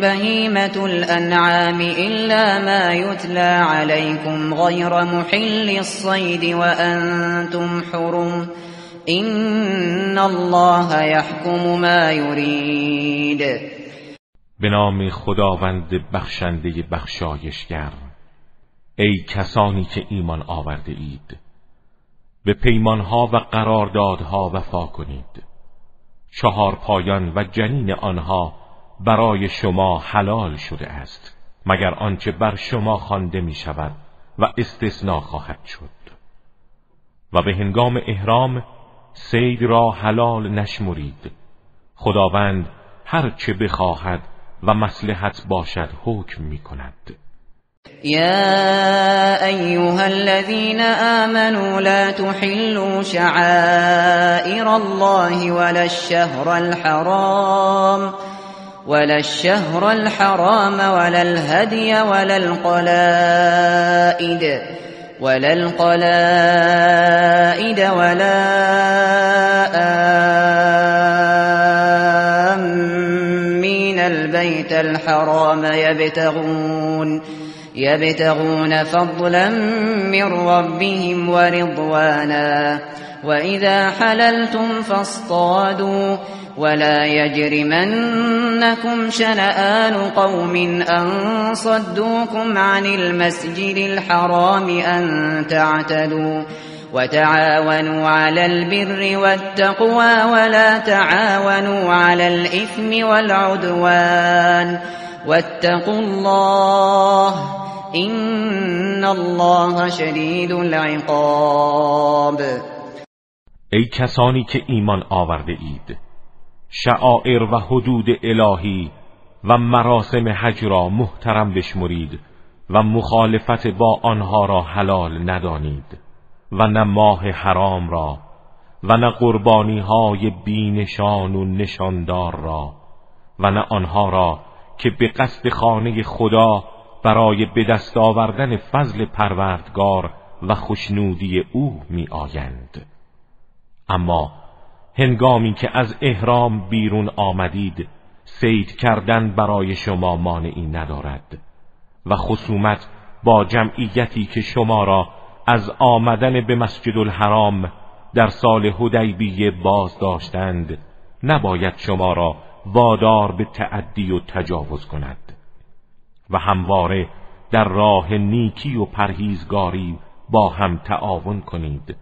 بهيمة الأنعام إلا ما يتلى عليكم غير محل الصيد وأنتم حرم إن الله يحكم ما يريد. به نام خداوند بخشنده بخشایشگر. ای کسانی که ایمان آورده اید به پیمانها و قراردادها وفا کنید. چهار پایان و جنین آنها برای شما حلال شده است مگر آنچه بر شما خوانده می شود و استثناء خواهد شد. و به هنگام احرام سید را حلال نشمرید. خداوند هر چه بخواهد و مسلحت باشد حکم می کند يا أيها الذين آمنوا لا تحلوا شعائر الله ولا الشهر الحرام. ولا الشهر الحرام ولا الهدي ولا القلائد ولا القلائد ولا آمين البيت الحرام يبتغون يبتغون فضلا من ربهم ورضوانا وإذا حللتم فاصطادوا ولا يجرمنكم شنآن قوم أن صدوكم عن المسجد الحرام أن تعتدوا وتعاونوا على البر والتقوى ولا تعاونوا على الإثم والعدوان واتقوا الله این الله شدید العقاب. ای کسانی که ایمان آورده اید شعائر و حدود الهی و مراسم حج را محترم بشمرید و مخالفت با آنها را حلال ندانید و نه ماه حرام را و نه قربانی های بینشان و نشاندار را و نه آنها را که به قصد خانه خدا برای به دست آوردن فضل پروردگار و خوشنودی او می آیند اما هنگامی که از احرام بیرون آمدید سید کردن برای شما مانعی ندارد و خصومت با جمعیتی که شما را از آمدن به مسجد الحرام در سال هدیبیه باز داشتند نباید شما را وادار به تعدی و تجاوز کند و همواره در راه نیکی و پرهیزگاری با هم تعاون کنید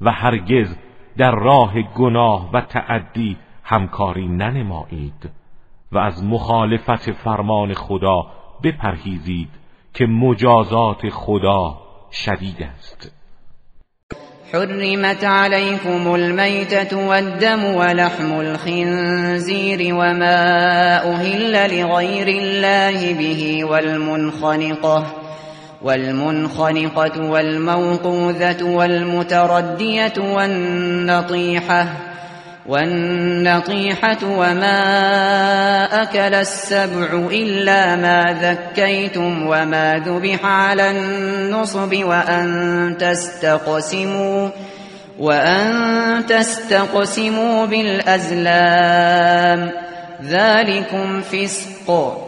و هرگز در راه گناه و تعدی همکاری ننمایید و از مخالفت فرمان خدا بپرهیزید که مجازات خدا شدید است. حرمت عليكم الميتة والدم ولحم الخنزير وما أهل لغير الله به والمنخنقة. والمنخنقة والموقوذة والمتردية والنطيحة والنطيحة وما أكل السبع إلا ما ذكيتم وما ذبح على النصب وأن تستقسموا وأن تستقسموا بالأزلام ذلكم فسق.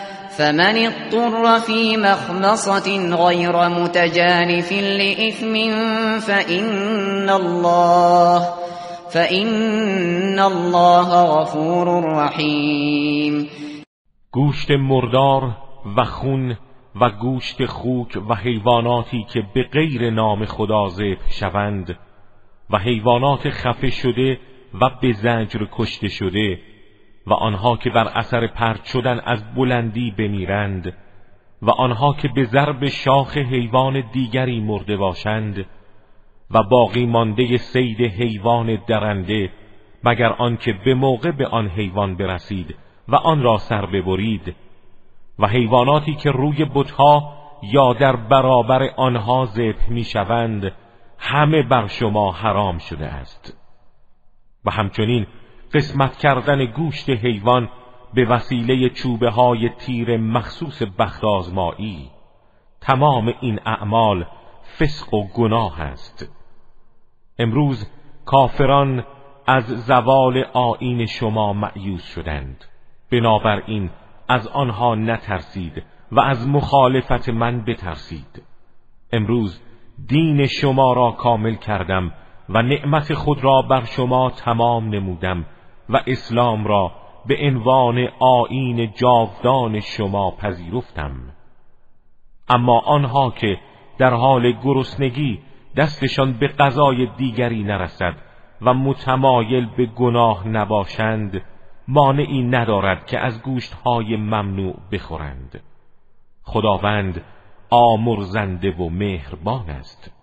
فمن اضطر في مخمصة غير متجانف لإثم فإن الله فإن الله غفور رحیم گوشت مردار و خون و گوشت خوک و حیواناتی که به غیر نام خدا ذبح شوند و حیوانات خفه شده و به زجر کشته شده و آنها که بر اثر پرت شدن از بلندی بمیرند و آنها که به ضرب شاخ حیوان دیگری مرده باشند و باقی مانده سید حیوان درنده مگر آنکه به موقع به آن حیوان برسید و آن را سر ببرید و حیواناتی که روی بتها یا در برابر آنها ذبح می‌شوند همه بر شما حرام شده است. و همچنین قسمت کردن گوشت حیوان به وسیله چوبه های تیر مخصوص بخت آزمایی تمام این اعمال فسق و گناه است. امروز کافران از زوال آین شما معیوز شدند. بنابراین از آنها نترسید و از مخالفت من بترسید. امروز دین شما را کامل کردم و نعمت خود را بر شما تمام نمودم و اسلام را به عنوان آین جاودان شما پذیرفتم. اما آنها که در حال گرسنگی دستشان به غذای دیگری نرسد و متمایل به گناه نباشند مانعی ندارد که از گوشتهای ممنوع بخورند. خداوند آمرزنده و مهربان است.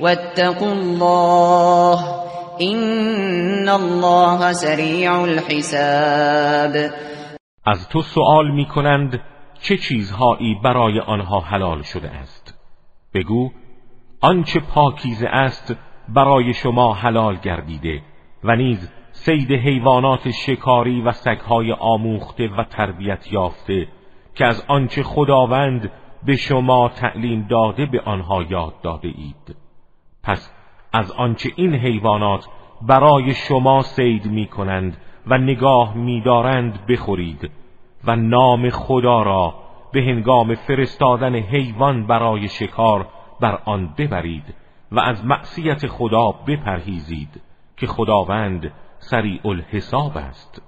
واتقوا الله این الله سریع الحساب. از تو سؤال می کنند چه چیزهایی برای آنها حلال شده است؟ بگو آنچه پاکیزه است برای شما حلال گردیده و نیز سید حیوانات شکاری و سگهای آموخته و تربیت یافته که از آنچه خداوند به شما تعلیم داده به آنها یاد داده اید. پس از آنچه این حیوانات برای شما سید می کنند و نگاه می دارند بخورید و نام خدا را به هنگام فرستادن حیوان برای شکار بر آن ببرید و از معصیت خدا بپرهیزید که خداوند سریع الحساب است.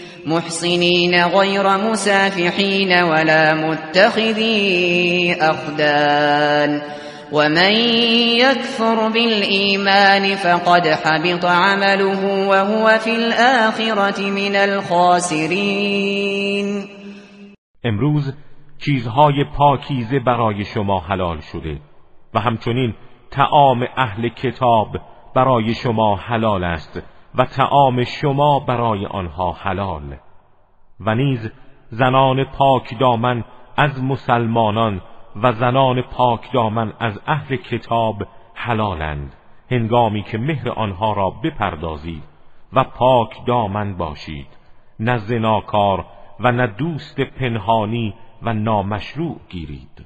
محصنين غير مسافحين ولا متخذي أخدان ومن يكفر بالإيمان فقد حبط عمله وهو في الآخرة من الخاسرين امروز چیزهای پاکیزه برای شما حلال شده و همچنین تعام اهل کتاب برای شما حلال است. و تعام شما برای آنها حلال. و نیز زنان پاک دامن از مسلمانان و زنان پاک دامن از اهل کتاب حلالند. هنگامی که مهر آنها را بپردازید و پاک دامن باشید. نه زناکار و نه دوست پنهانی و نامشروع گیرید.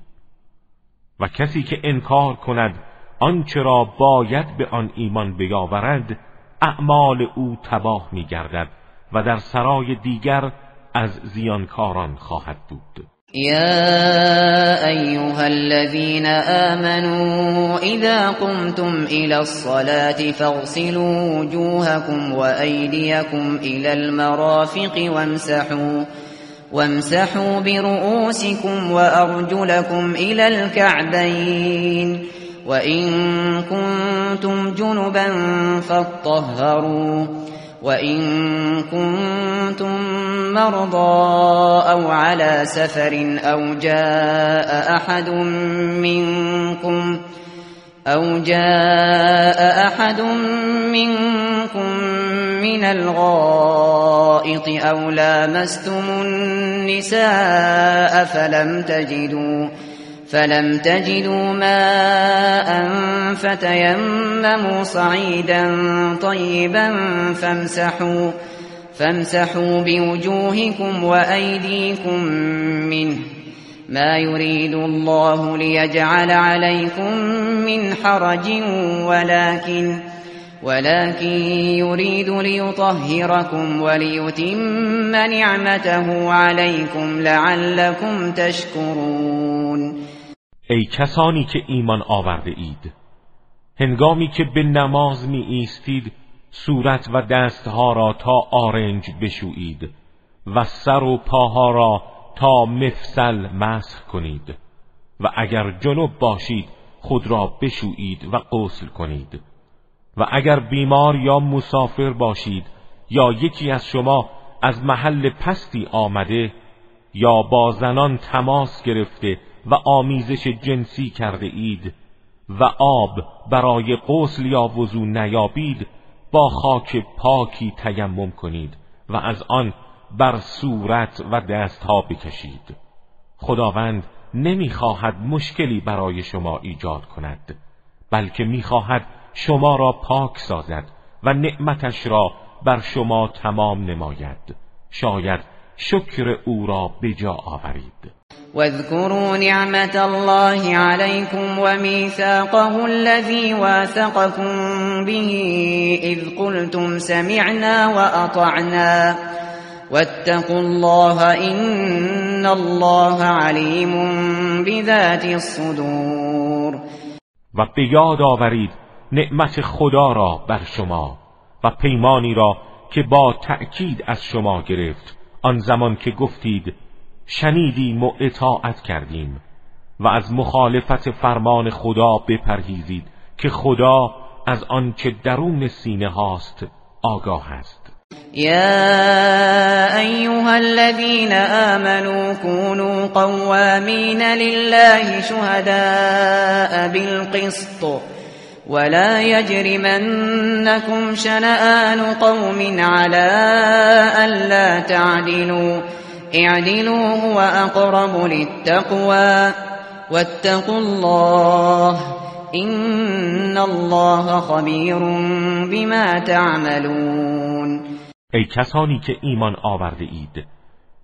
و کسی که انکار کند آنچه را باید به آن ایمان بیاورد اعمال او تباه می گردد و در سرای دیگر از زیانکاران خواهد بود. يا أيها الذين آمنوا إذا قمتم إلى الصلاة فاغسلوا وجوهكم وأيديكم إلى المرافق وامسحوا وامسحوا برؤوسكم وأرجلكم إلى الكعبين وإن كنتم جنبا فاطهروا وإن كنتم مرضى أو على سفر أو جاء أحد منكم أو جاء أحد منكم من الغائط أو لامستم النساء فلم تجدوا فلم تجدوا ماء فتيمموا صعيدا طيبا فامسحوا فامسحوا بوجوهكم وأيديكم منه. ما يريد الله ليجعل عليكم من حرج ولكن ولكن يريد ليطهركم وليتم نعمته عليكم لعلكم تشكرون. ای کسانی که ایمان آورده اید. هنگامی که به نماز می ایستید صورت و دستها را تا آرنج بشویید و سر و پاها را تا مفصل مسخ کنید و اگر جنوب باشید خود را بشویید و غسل کنید. و اگر بیمار یا مسافر باشید یا یکی از شما از محل پستی آمده یا با زنان تماس گرفته و آمیزش جنسی کرده اید و آب برای غسل یا وضو نیابید با خاک پاکی تیمم کنید و از آن بر صورت و دستها بکشید. خداوند نمی‌خواهد مشکلی برای شما ایجاد کند بلکه می‌خواهد شما را پاک سازد و نعمتش را بر شما تمام نماید. شاید شکر او را بجا آورید. واذكروا نعمت الله عليكم وميثاقه الذي واثقكم به إذ قلتم سمعنا وأطعنا. واتقوا الله إن الله عليم بذات الصدور. و به یاد آورید نعمت خدا را بر شما و پیمانی را که با تأکید از شما گرفت. آن زمان که گفتید شنیدیم و اطاعت کردیم و از مخالفت فرمان خدا بپرهیزید که خدا از آنچه درون سینه هاست آگاه است. يا أيها الذين آمنوا كونوا قوامين لله شهداء بالقسط ولا يجرمنكم شنآن قوم على ألا تعدلوا اعدلوا هو أقرب للتقوى واتقوا الله إن الله خبير بما تعملون ای کسانی که ایمان آورده اید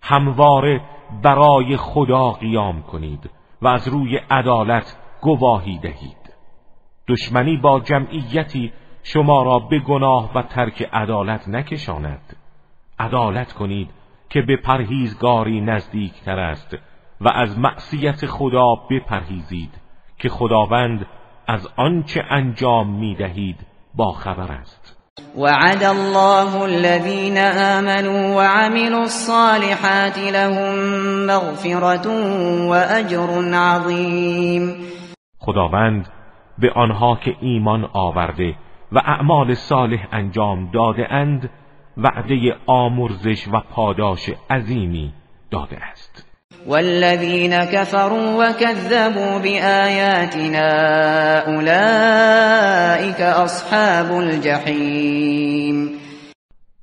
همواره برای خدا قیام کنید و از روی عدالت گواهی دهید. دشمنی با جمعیتی شما را به گناه و ترک عدالت نکشاند. عدالت کنید که به پرهیزگاری نزدیکتر است و از معصیت خدا بپرهیزید که خداوند از آنچه انجام می‌دهید با خبر است. وعد الله الذين آمنوا وعملوا الصالحات لهم مغفرة وأجر عظیم. خداوند به آنها که ایمان آورده و اعمال صالح انجام داده اند وعده آمرزش و پاداش عظیمی داده است. والذین كفروا وكذبوا بآياتنا اولئك اصحاب الجحیم.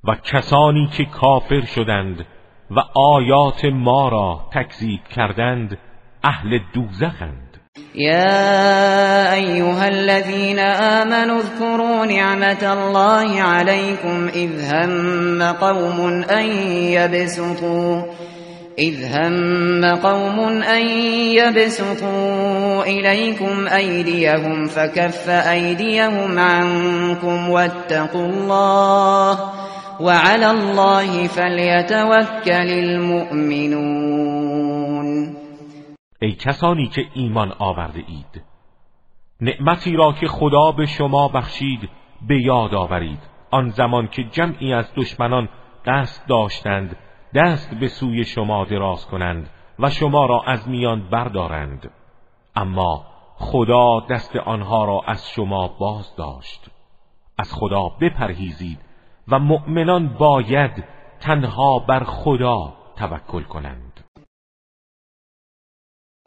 و کسانی که کافر شدند و آیات ما را تکذیب کردند اهل دوزخند. يا أيها الذين آمنوا اذكروا نعمة الله عليكم إذ هم قوم أن يبسطوا إذ هم قوم أن يبسطوا إليكم أيديهم فكف أيديهم عنكم واتقوا الله وعلى الله فليتوكل المؤمنون ای کسانی که ایمان آورده اید. نعمتی را که خدا به شما بخشید به یاد آورید. آن زمان که جمعی از دشمنان دست داشتند دست به سوی شما دراز کنند و شما را از میان بردارند. اما خدا دست آنها را از شما باز داشت. از خدا بپرهیزید و مؤمنان باید تنها بر خدا توکل کنند.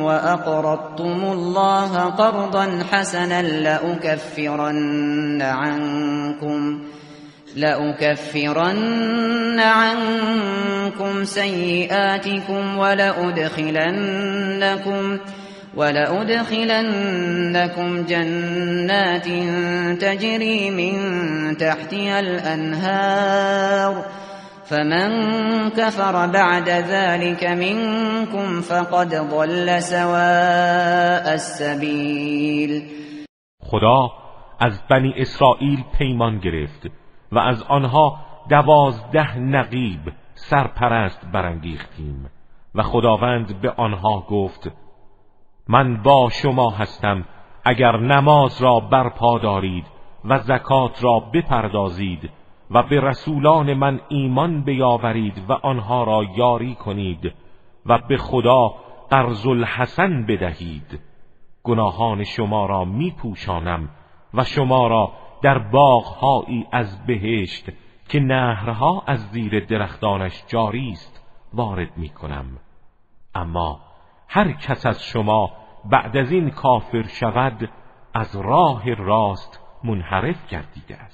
وأقرضتم الله قرضا حسنا لأكفرن عنكم لأكفرن عنكم سيئاتكم ولأدخلنكم ولأدخلنكم جنات تجري من تحتها الأنهار فمن كفر بعد ذلك منكم فقد ضل سواء السبیل خدا از بنی اسرائیل پیمان گرفت و از آنها دوازده نقیب سرپرست برانگیختیم و خداوند به آنها گفت من با شما هستم اگر نماز را برپا دارید و زکات را بپردازید و به رسولان من ایمان بیاورید و آنها را یاری کنید و به خدا قرض الحسن بدهید. گناهان شما را میپوشانم و شما را در باغهایی از بهشت که نهرها از زیر درختانش جاری است وارد می‌کنم. اما هر کس از شما بعد از این کافر شود از راه راست منحرف گردیده است.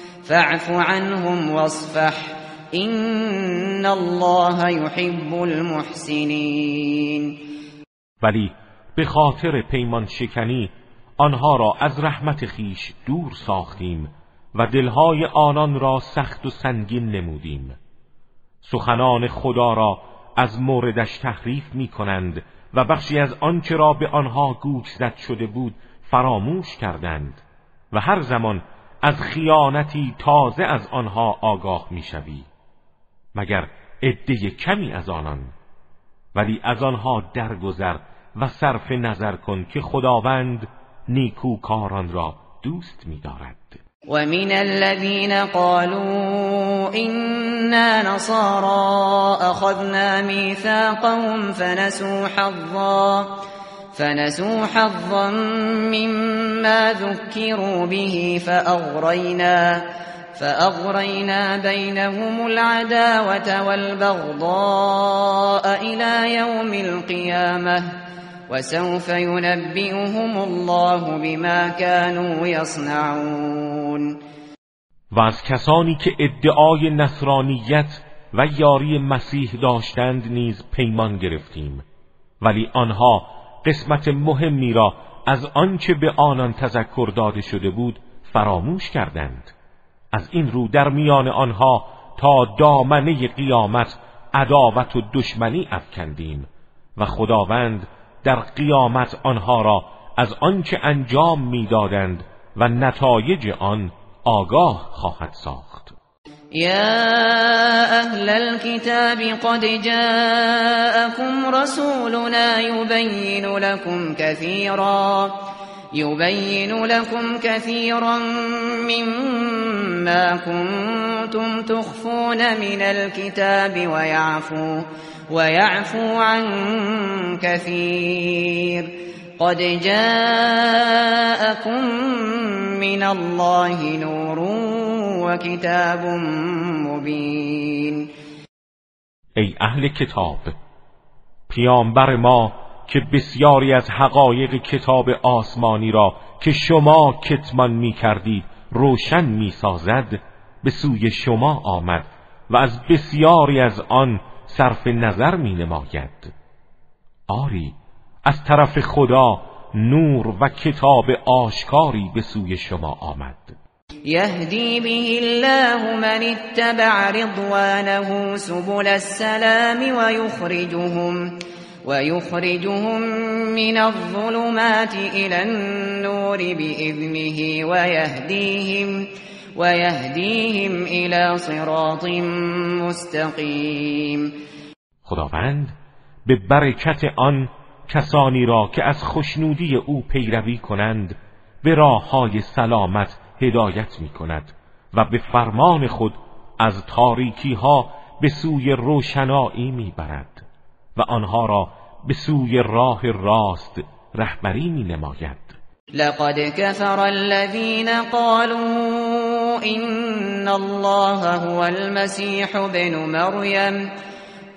فاعف عنهم واصفح. این الله يحب المحسنین ولی به خاطر پیمان شکنی آنها را از رحمت خیش دور ساختیم و دلهای آنان را سخت و سنگین نمودیم. سخنان خدا را از موردش تحریف می کنند و بخشی از آنچه را به آنها گوش زد شده بود فراموش کردند. و هر زمان از خیانتی تازه از آنها آگاه می‌شوی مگر عده کمی از آنان. ولی از آنها درگذر و صرف نظر کن که خداوند نیکوکاران را دوست می‌دارد. ومن الذين قالوا إنا نصارى أخذنا ميثاقهم فنسوا حظا فنسوا حظا مما ذكروا به فأغرينا فأغرينا بينهم العداوة والبغضاء إلى يوم القيامة وسوف ينبئهم الله بما كانوا يصنعون. و از کسانی که ادعای نصرانیت و یاری مسیح داشتند نیز پیمان گرفتیم. ولی آنها قسمت مهمی را از آنچه به آنان تذکر داده شده بود فراموش کردند. از این رو در میان آنها تا دامنه قیامت عداوت و دشمنی افکندیم و خداوند در قیامت آنها را از آنچه انجام می‌دادند و نتایج آن آگاه خواهد ساخت. يا أهل الكتاب قد جاءكم رسولنا يبين لكم كثيرا يبين لكم كثيرا مما كنتم تخفون من الكتاب ويعفو ويعفو عن كثير. قد جاءكم من الله نور وكتاب مبين. ای اهل کتاب پیامبر ما که بسیاری از حقایق کتاب آسمانی را که شما کتمان می کردید روشن می سازد به سوی شما آمد و از بسیاری از آن صرف نظر می نماید آری از طرف خدا نور و کتاب آشکاری به سوی شما آمد. یهدی به الله من اتبع رضوانه سبل السلام ويخرجهم ويخرجهم من الظلمات إلى النور بإذنه ويهديهم ويهديهم إلى صراط مستقیم. خداوند به برکت آن کسانی را که از خوشنودی او پیروی کنند به راه های سلامت هدایت می کند و به فرمان خود از تاریکی ها به سوی روشنایی می برد و آنها را به سوی راه راست رهبری می نماید لقد كفر الذين قالوا إن الله هو المسيح ابن مريم.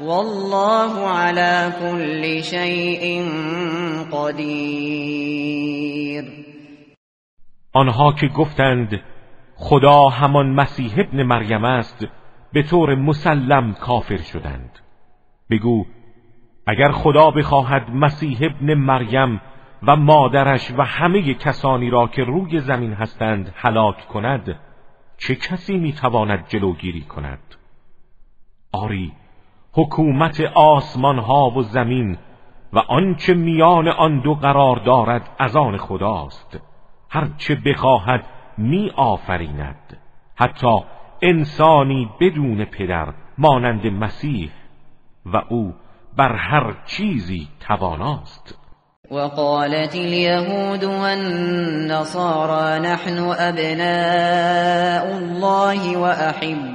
والله على كل شيء قدیر آنها که گفتند خدا همان مسیح ابن مریم است به طور مسلم کافر شدند. بگو اگر خدا بخواهد مسیح ابن مریم و مادرش و همه کسانی را که روی زمین هستند هلاک کند چه کسی می‌تواند جلوگیری کند؟ آری حکومت آسمان ها و زمین و آنچه میان آن دو قرار دارد از آن خداست. هرچه بخواهد می آفریند حتی انسانی بدون پدر مانند مسیح و او بر هر چیزی تواناست. وقالت اليهود والنصارى نحن أبناء الله وأحباؤه.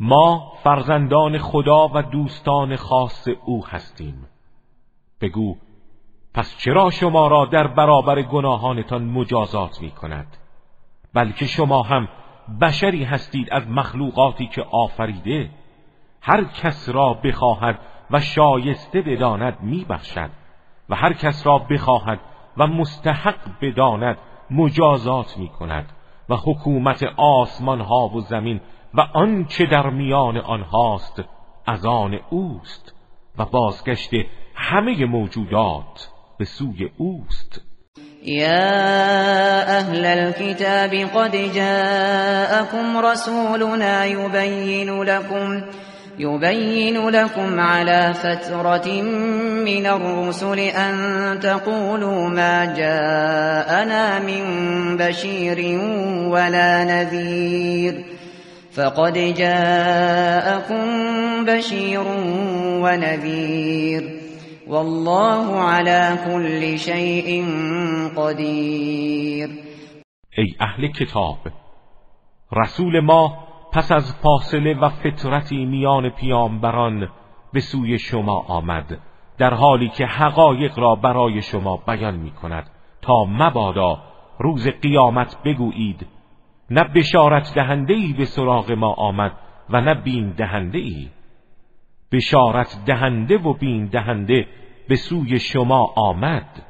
ما فرزندان خدا و دوستان خاص او هستیم. بگو پس چرا شما را در برابر گناهانتان مجازات می کند بلکه شما هم بشری هستید از مخلوقاتی که آفریده؟ هر کس را بخواهد و شایسته بداند میبخشد و هر کس را بخواهد و مستحق بداند مجازات می کند و حکومت آسمان ها و زمین و آنچه در میان آنهاست از آن اوست و بازگشت همه موجودات به سوی اوست. يا أهل الكتاب قد جاءكم رسولنا يبين لكم يبين لكم على فترة من الرسل أن تقولوا ما جاءنا من بشير ولا نذير فقد جاءكم بشير ونذير. والله على كل شيء قدیر ای اهل کتاب رسول ما پس از فاصله و فطرتی میان پیامبران به سوی شما آمد در حالی که حقایق را برای شما بیان می کند تا مبادا روز قیامت بگویید نه بشارت دهنده ای به سراغ ما آمد و نه بین دهنده ای بشارت دهنده و بین دهنده به سوی شما آمد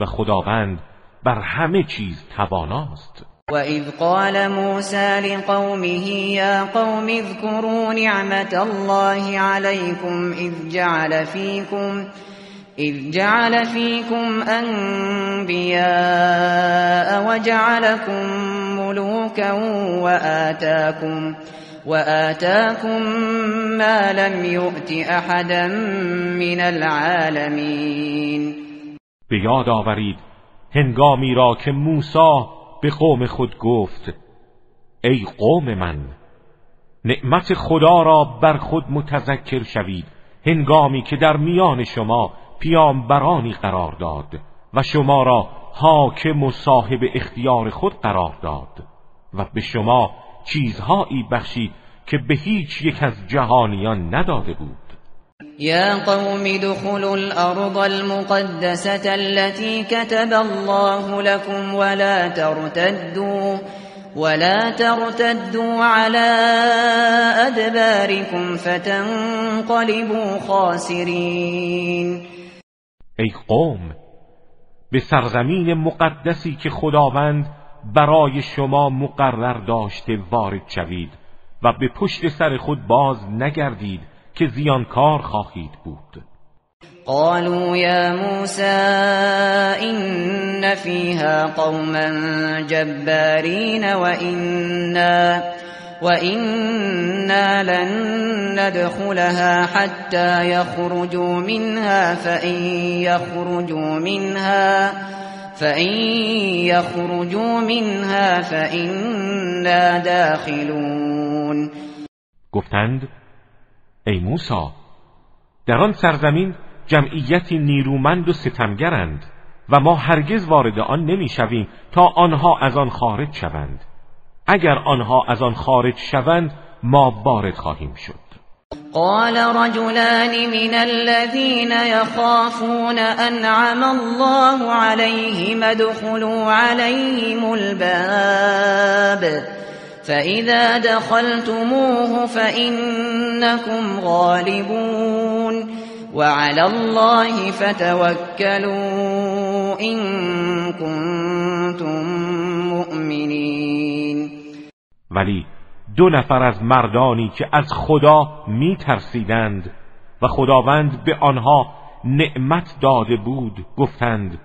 و خداوند بر همه چیز تواناست. و اذ قال موسى لقومه یا قوم اذكروا نعمت الله عليكم اذ جعل فيكم إذ جعل فيكم أنبياء وجعلكم ملوكا وآتاكم وآتاكم ما لم يؤت احدا من العالمین به یاد آورید هنگامی را که موسی به قوم خود گفت ای قوم من نعمت خدا را بر خود متذکر شوید هنگامی که در میان شما پیامبرانی قرار داد و شما را حاکم و صاحب اختیار خود قرار داد و به شما چیزهایی بخشید که به هیچ یک از جهانیان نداده بود. یا قوم دخلوا الارض المقدسة التي كتب الله لكم ولا ترتدوا ولا ترتدوا على ادباركم فتنقلبوا خاسرین ای قوم به سرزمین مقدسی که خداوند برای شما مقرر داشته وارد شوید و به پشت سر خود باز نگردید که زیانکار خواهید بود. قالوا يا موسى إن فيها قوما جبارين وإنا, وإنا لن ندخلها حتى يخرجوا منها فإن يخرجوا منها فإن يخرجوا منها فإنا داخلون گفتند ای موسی در آن سرزمین جمعیتی نیرومند و ستمگرند و ما هرگز وارد آن نمی‌شویم تا آنها از آن خارج شوند. اگر آنها از آن خارج شوند ما وارد خواهیم شد. قال رجلان من الذين يخافون انعم الله عليهم ادخلوا عليهم الباب. فإذا دخلتموه فإنكم غالبون. وعلى الله فتوكلوا إن كنتم مؤمنين. ولی دو نفر از مردانی که از خدا می ترسیدند و خداوند به آنها نعمت داده بود گفتند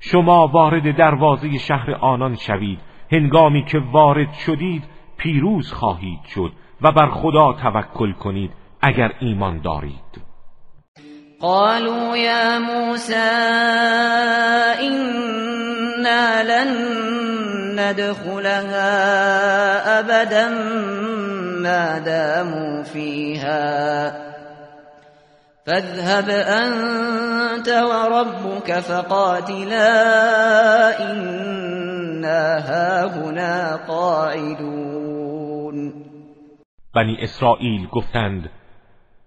شما وارد دروازه شهر آنان شوید. هنگامی که وارد شدید پیروز خواهید شد و بر خدا توکل کنید اگر ایمان دارید. قالوا يا موسى إنا لن ندخلها أبدا ما داموا فيها. فاذهب أنت وربك فقاتلا إنا هاهنا قاعدون. بنی اسرائیل گفتند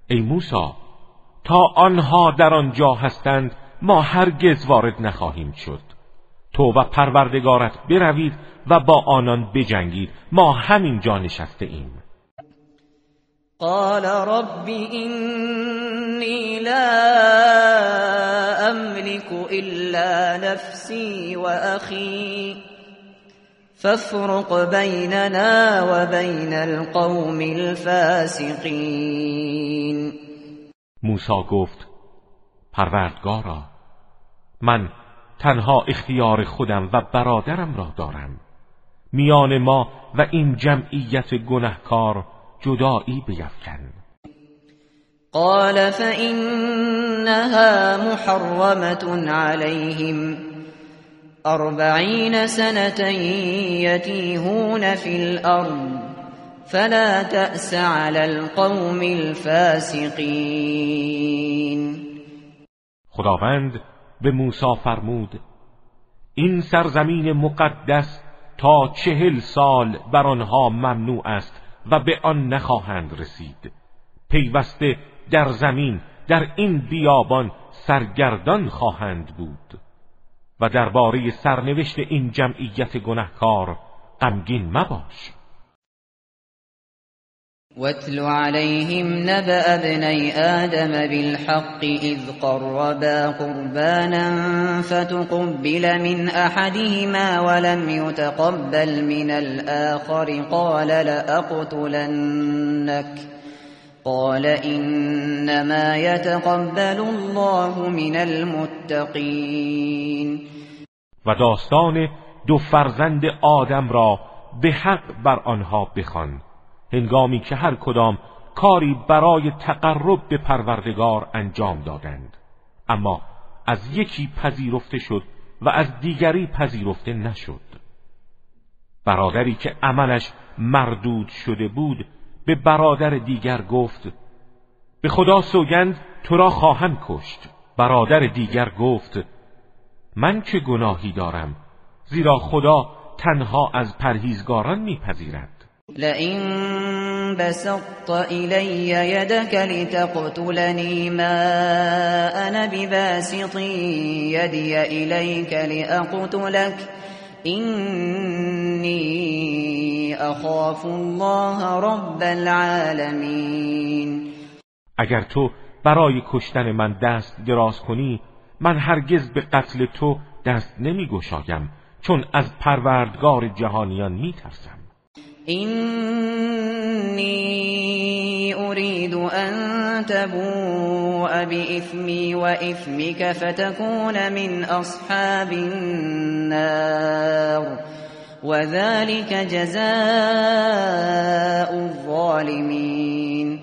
ای موسی تا آنها در آنجا هستند ما هرگز وارد نخواهیم شد. تو و پروردگارت بروید و با آنان بجنگید ما همین جا نشسته ایم. قال رب اینی لا املك الا نفسی و اخی فافرق بیننا و بین القوم الفاسقین موسا گفت پروردگارا من تنها اختیار خودم و برادرم را دارم. میان ما و این جمعیت گنهکار جدایی بیفکن. قال فإنها محرمة عليهم. أربعين سنة يتيهون في الأرض. فلا تأس على القوم الفاسقین خداوند به موسی فرمود این سرزمین مقدس تا چهل سال بر آنها ممنوع است و به آن نخواهند رسید. پیوسته در زمین در این بیابان سرگردان خواهند بود و درباره سرنوشت این جمعیت گنهکار غمگین مباش. واتل عليهم نبأ ابني آدم بالحق إذ قربا قربانا فتقبل من أحدهما ولم يتقبل من الآخر قال لأقتلنك قال إنما يتقبل الله من المتقين و داستان دو فرزند آدم را به حق بر آنها بخوان هنگامی که هر کدام کاری برای تقرب به پروردگار انجام دادند. اما از یکی پذیرفته شد و از دیگری پذیرفته نشد. برادری که عملش مردود شده بود به برادر دیگر گفت به خدا سوگند تو را خواهم کشت. برادر دیگر گفت من چه گناهی دارم زیرا خدا تنها از پرهیزگاران میپذیرد. لئن بسطت إلي يدك لتقتلني ما أنا بباسط يدي إليك لأقتلك. إني أخاف الله رب العالمين. اگر تو برای کشتن من دست دراز کنی من هرگز به قتل تو دست نمی گشایم چون از پروردگار جهانیان می ترسم إني أريد أن تبوء بإثمي وإثمك فتكون من أصحاب النار. وذلك جزاء الظالمين.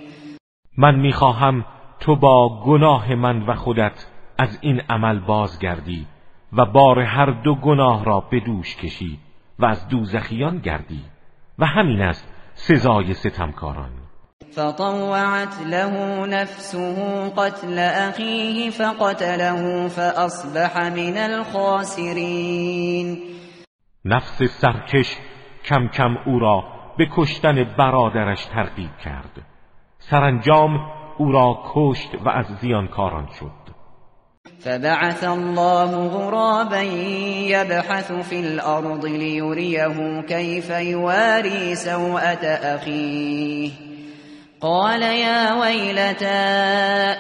من می‌خواهم تو با گناه من و خودت از این عمل بازگردی و بار هر دو گناه را به دوش کشی و از دوزخیان گردی. و همین است سزای ستمکاران. فطوعت له نفسه قتل اخیه فقتله فاصبح من الخاسرین. نفس سرکش کم کم او را به کشتن برادرش ترغیب کرد. سرانجام او را کشت و از زیانکاران شد. فبعث الله غرابا يبحث في الأرض ليريه كيف يواري سوءة أخيه. قال يا ويلتى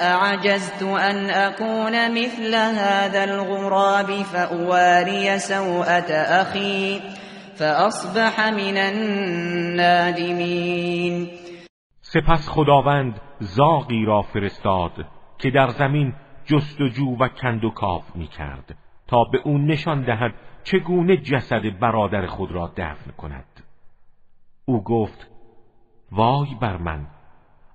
أعجزت أن أكون مثل هذا الغراب فأواري سوءة أخي فأصبح من النادمين. سپس خداوند زاغی را فرستاد که در زمین جستجو و کند و کاف می کرد تا به او نشان دهد چگونه جسد برادر خود را دفن کند. او گفت وای بر من!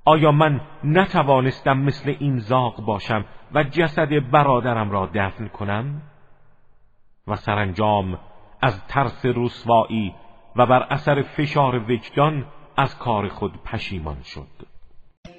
آیا من نتوانستم مثل این زاغ باشم و جسد برادرم را دفن کنم؟ و سرانجام از ترس رسوایی و بر اثر فشار وجدان از کار خود پشیمان شد.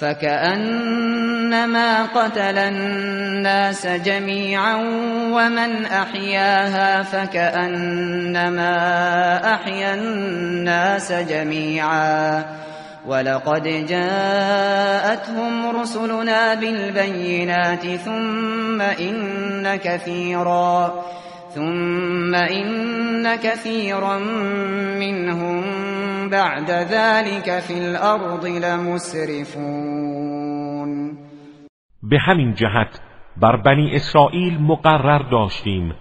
فكأنما قتل الناس جميعا ومن أحياها فكأنما أحيا الناس جميعا. ولقد جاءتهم رسلنا بالبينات ثم إن كثيرا. ثم إن كثيرا منهم بعد ذلك في الارض لمسرفون به همین جهت بر بنی اسرائیل مقرر داشتیم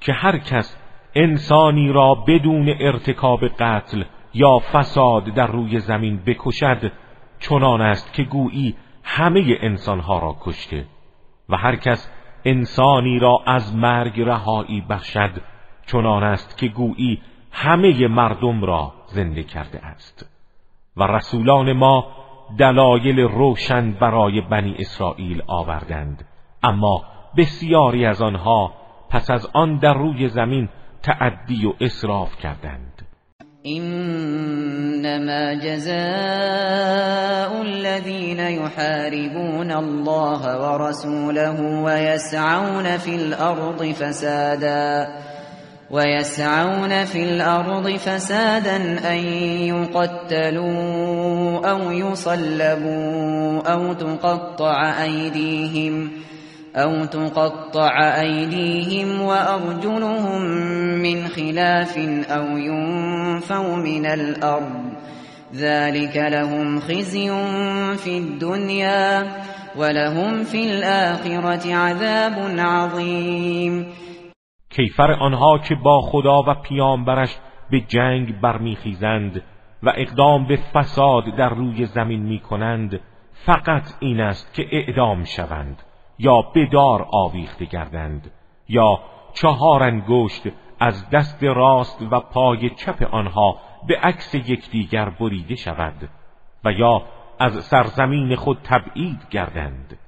که هر کس انسانی را بدون ارتکاب قتل یا فساد در روی زمین بکشد چنان است که گویی همه انسانها را کشته و هر کس انسانی را از مرگ رهایی بخشد چنان است که گویی همه مردم را زنده کرده است. و رسولان ما دلایل روشن برای بنی اسرائیل آوردند. اما بسیاری از آنها پس از آن در روی زمین تعدی و اسراف کردند. إنما جزاء الذين يحاربون الله ورسوله ويسعون في الأرض فسادا ويسعون في الأرض فسادا أن يقتلوا أو يصلبوا أو تقطع أيديهم. أو تقطع أيديهم وأرجلهم من خلاف أو ينفوا من الأرض ذلك لهم خزي في الدنيا ولهم في الآخرة عذاب عظيم. کیفر آنها که با خدا و پیامبرش به جنگ برمیخیزند و اقدام به فساد در روی زمین می‌کنند فقط این است که اعدام شوند. یا بدار آویخته گردند یا چهار انگشت از دست راست و پای چپ آنها به عکس یکدیگر بریده شود و یا از سرزمین خود تبعید گردند.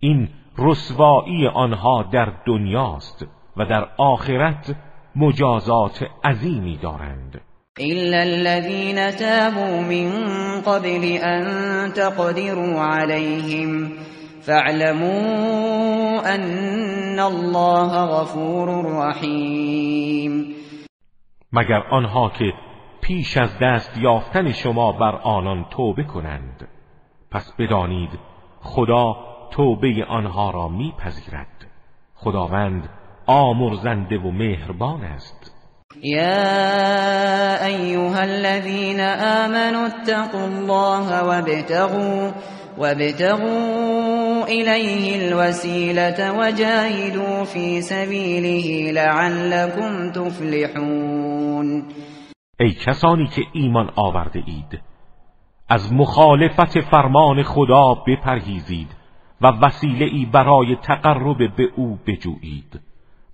این رسوایی آنها در دنیاست و در آخرت مجازات عظیمی دارند. إلا الذين تابوا من قبل أن تقدروا عليهم فاعلموا أن الله غفور رحیم مگر آنها که پیش از دست یافتن شما بر آنان توبه کنند. پس بدانید خدا توبه آنها را میپذیرد. خداوند آمرزنده و مهربان است. یا ایها الذين آمنوا اتقوا الله وابتغوا وابتغوا إليه الوسيلة وجاهدوا في سبيله لعلكم تفلحون. ای کسانی که ایمان آورده اید از مخالفت فرمان خدا بپرهیزید و وسیله ای برای تقرب به او بجویید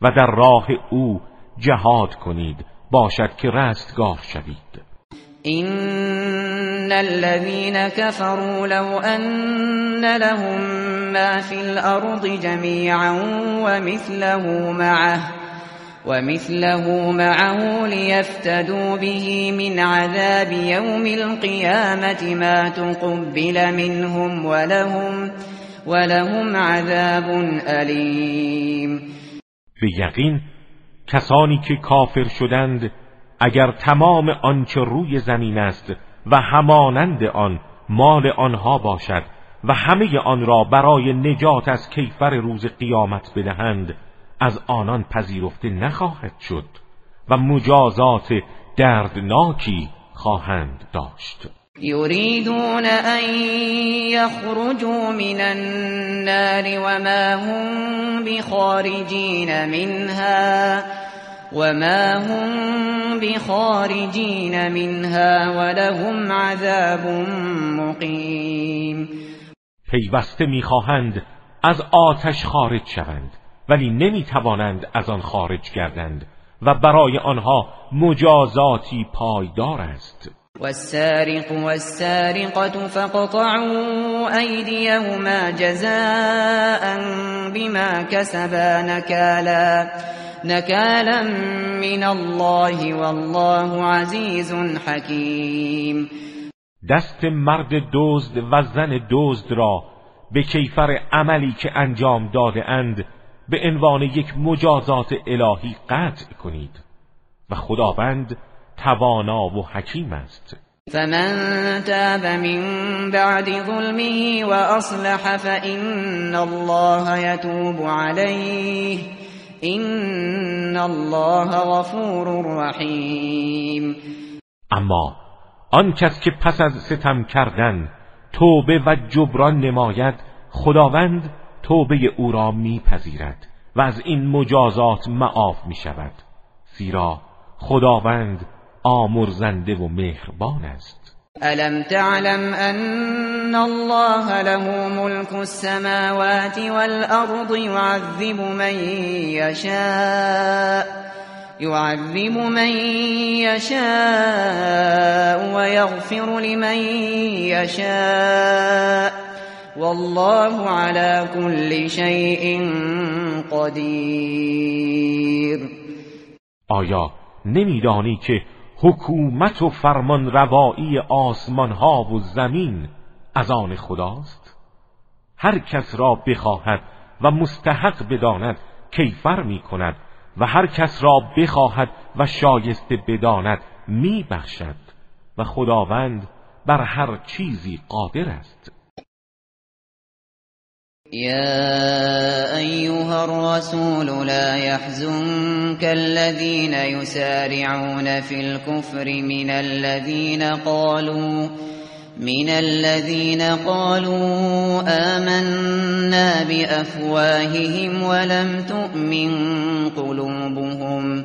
و در راه او جهاد کنید باشد که رستگار شوید. ان الذين كفروا لو ان لهم ما في الارض جميعا ومثله معه ومثله معه ليفتدوا به من عذاب يوم القيامة ما تقبل منهم ولهم ولهم عذاب علیم به یقین کسانی شدند اگر تمام آنچه روی زمین است و همانند آن مال آنها باشد و همه آن را برای نجات از کیفر روز قیامت بدهند از آنان پذیرفته نخواهد شد و مجازات دردناکی خواهند داشت. یریدون ان یخرجوا من النار وما هم بخارجین منها وما هم بخارجین منها ولهم عذاب مقیم پیوسته می‌خواهند از آتش خارج شوند ولی نمی‌توانند از آن خارج گردند و برای آنها مجازاتی پایدار است. والسارق والسارقة فقطعوا أيديهما جزاء بما كسبا نكالا. نكالا من الله والله عزيز حكيم. دست مرد دزد و زن دزد را به کیفر عملی که انجام داده اند به عنوان یک مجازات الهی قطع کنید. و خداوند توانا و حکیم است. فمن تاب من بعد ظلمه واصلح فإن الله يتوب عليه. این الله غفور رحیم اما آن کس که پس از ستم کردن توبه و جبران نماید خداوند توبه او را میپذیرد و از این مجازات معاف می شود زیرا خداوند آمرزنده و مهربان است ألم تعلم أن الله له ملك السماوات والأرض يعذب من يشاء يعذب من يشاء ويغفر لمن يشاء. والله على كل شيء قدیر آیا نمیدانی که حکومت و فرمان روایی آسمان ها و زمین از آن خداست؟ هر کس را بخواهد و مستحق بداند کیفر می کند و هر کس را بخواهد و شایسته بداند می بخشد و خداوند بر هر چیزی قادر است. يا أيها الرسول لا يحزنك الذين يسارعون في الكفر من الذين قالوا من الذين قالوا آمنا بأفواههم ولم تؤمن قلوبهم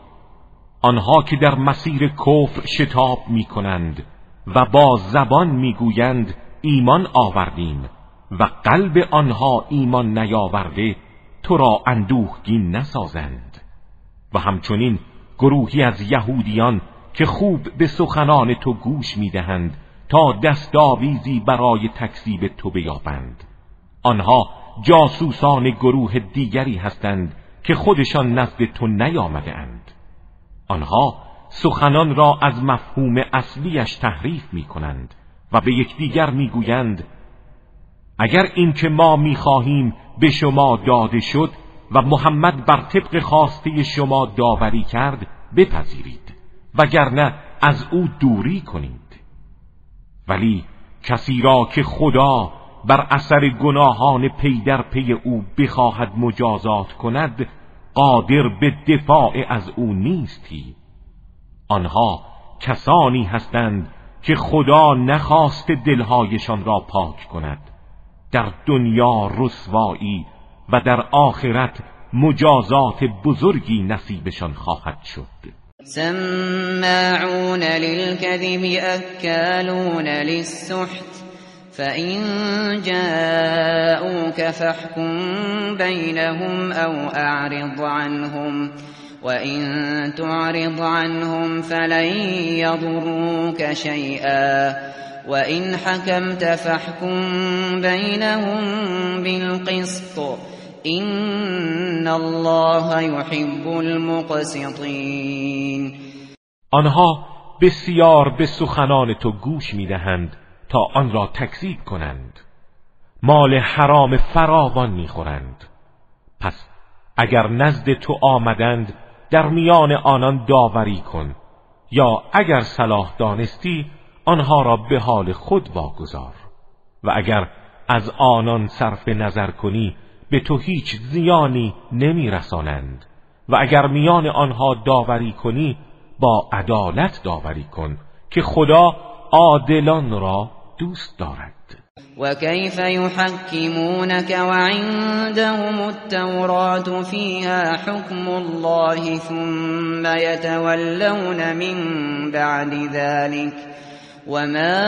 آنها که در مسیر کفر شتاب می کنند و با زبان می‌گویند ایمان آوردیم و قلب آنها ایمان نیاورده تو را اندوهگین نسازند. و همچنین گروهی از یهودیان که خوب به سخنان تو گوش می‌دهند تا دستاویزی برای تکذیب تو بیابند. آنها جاسوسان گروه دیگری هستند که خودشان نزد تو نیامده اند آنها سخنان را از مفهوم اصلیش تحریف می کنند و به یکدیگر می‌گویند اگر این که ما می‌خواهیم به شما داده شد و محمد بر طبق خواسته شما داوری کرد بپذیرید وگرنه از او دوری کنید. ولی کسی را که خدا بر اثر گناهان پی در پی او بخواهد مجازات کند قادر به دفاع از او نیستی. آنها کسانی هستند که خدا نخواست دلهایشان را پاک کند. در دنیا رسوایی و در آخرت مجازات بزرگی نصیبشان خواهد شد. سماعون للكذب أكالون للسحت. فإن جاءوك فاحكم بينهم أو أعرض عنهم وإن تعرض عنهم فلن يضروك شيئا وإن حكمت فاحكم بينهم بالقسط این الله يحب المقسطین آنها بسیار به سخنان تو گوش می‌دهند. تا آن را تکذیب کنند. مال حرام فراوان می‌خورند. پس اگر نزد تو آمدند در میان آنان داوری کن. یا اگر صلاح دانستی آنها را به حال خود واگذار. و اگر از آنان صرف نظر کنی به تو هیچ زیانی نمیرسانند. و اگر میان آنها داوری کنی با عدالت داوری کن که خدا عادلان را دوست دارد. و کیف یحکمونك وعندهم التوراة فيها حكم الله ثم يتولون من بعد ذلك وما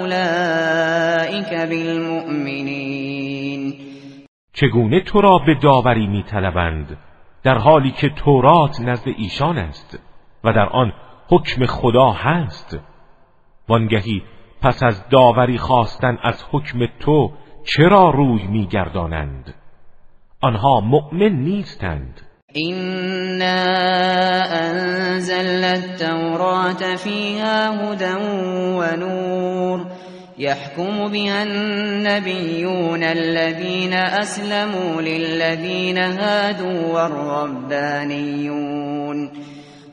أولئك بالمؤمنين. چگونه تو را به داوری میطلبند؟ در حالی که تورات نزد ایشان است و در آن حکم خدا هست. وانگهی پس از داوری خواستن از حکم تو چرا روی میگردانند؟ آنها مؤمن نیستند. اینا انزلنا التوراة فیها هدى و نور يحكم بها النبيون الذين أسلموا للذين هادوا والربانيون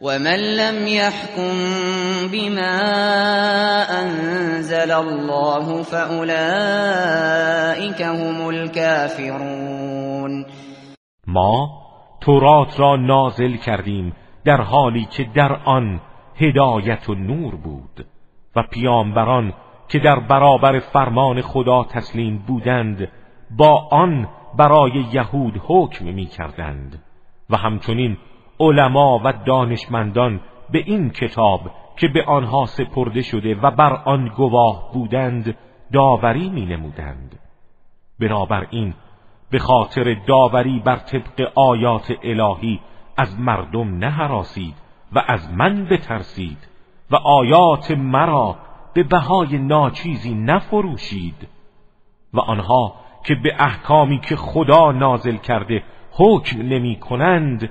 ومن لم يحكم بما أنزل الله فأولئك هم الكافرون ما تورات را نازل کردیم در حالی که در آن هدایت و نور بود و پیامبران که در برابر فرمان خدا تسلیم بودند با آن برای یهود حکم می کردند و همچنین علما و دانشمندان به این کتاب که به آنها سپرده شده و بر آن گواه بودند داوری می نمودند بنابراین به خاطر داوری بر طبق آیات الهی از مردم نهراسید و از من بترسید و آیات مرا به بهای ناچیزی نفروشید و آنها که به احکامی که خدا نازل کرده حکم نمی کنند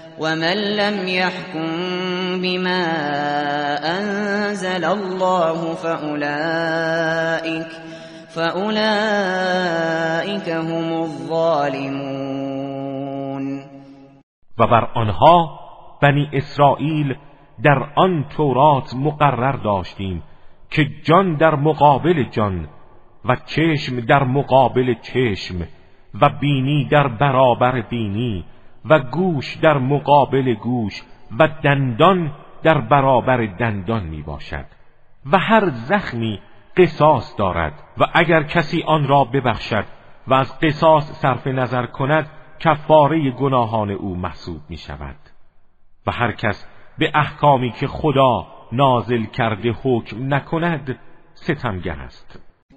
ومن لم يحكم بما أنزل الله فأولئك فأولئك هم الظالمون. و بر آنها بنی اسرائیل در آن تورات مقرر داشتیم که جان در مقابل جان و چشم در مقابل چشم و بینی در برابر بینی و گوش در مقابل گوش و دندان در برابر دندان می باشد و هر زخمی قصاص دارد و اگر کسی آن را ببخشد و از قصاص صرف نظر کند کفاره گناهان او محسوب می شود و هر کس به احکامی که خدا نازل کرده حکم نکند ستمگه است.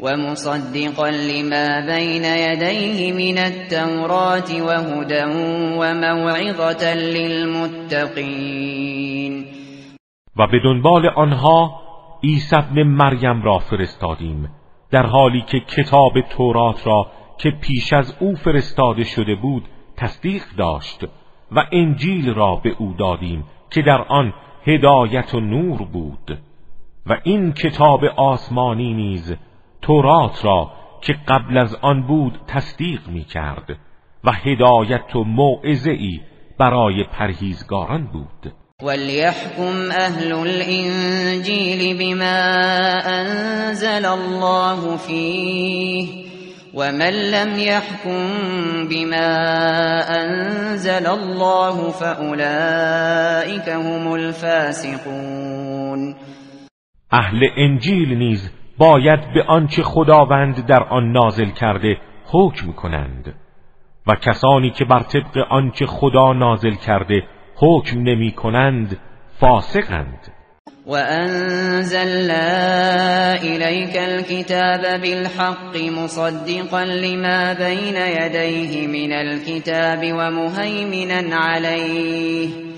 ومصدقا لما بين يديه من التوراة وهدى وموعظة للمتقين. و به دنبال آنها عیسی ابن مریم را فرستادیم در حالی که کتاب تورات را که پیش از او فرستاده شده بود تصدیق داشت و انجیل را به او دادیم که در آن هدایت و نور بود. و این کتاب آسمانی نیز تورات را که قبل از آن بود تصدیق می کرد و هدایت و موعظه ای برای پرهیزگاران بود. وليحكم اهل الانجیل بما انزل الله فيه ومن لم يحكم بما انزل الله فاولئك هم الفاسقون اهل انجیل نیز باید به آنچه خداوند در آن نازل کرده حکم کنند. و کسانی که بر طبق آنچه خدا نازل کرده حکم نمی کنند فاسقند. و انزلنا الیک الكتاب بالحق مصدقا لما بین یدیه من الكتاب و مهیمنا علیه.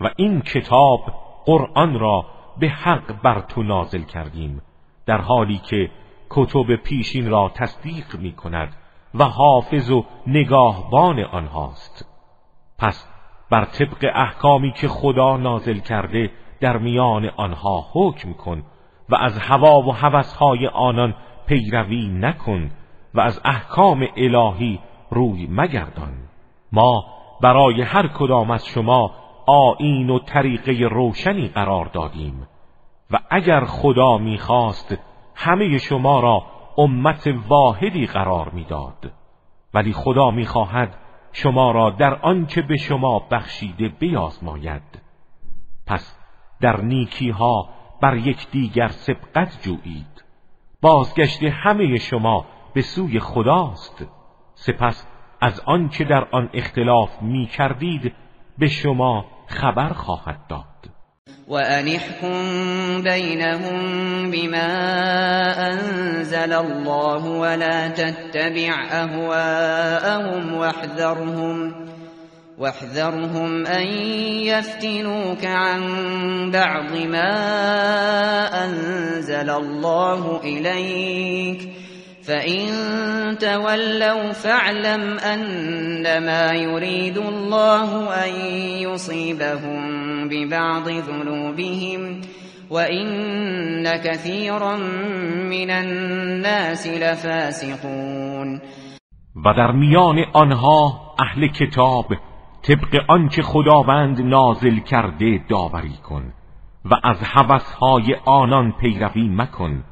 و این کتاب قرآن را به حق بر تو نازل کردیم در حالی که کتب پیشین را تصدیق می کند و حافظ و نگاهبان آنهاست. پس بر طبق احکامی که خدا نازل کرده در میان آنها حکم کن و از هوا و هوسهای آنان پیروی نکن و از احکام الهی روی مگردان. ما برای هر کدام از شما آین و طریقه روشنی قرار دادیم. و اگر خدا می‌خواست همه شما را امت واحدی قرار می‌داد. ولی خدا می‌خواهد شما را در آنچه به شما بخشیده بیازماید. پس در نیکی ها بر یکدیگر سبقت جویید. بازگشت همه شما به سوی خداست. سپس از آنچه در آن اختلاف می کردید به شما خبر خواهد داد. و انحکم بینهم بما أنزل الله ولا تتبع أهواءهم واحذرهم واحذرهم أن يفتنوك عن بعض ما أنزل الله إليك. فإن تولوا فاعلم أنما يريد الله أن يصيبهم ببعض ذنوبهم وإن كثيرا من الناس لفاسقون و در میان آنها اهل کتاب طبق آنچه خداوند نازل کرده داوری کن و از هوسهای آنان پیروی مکن.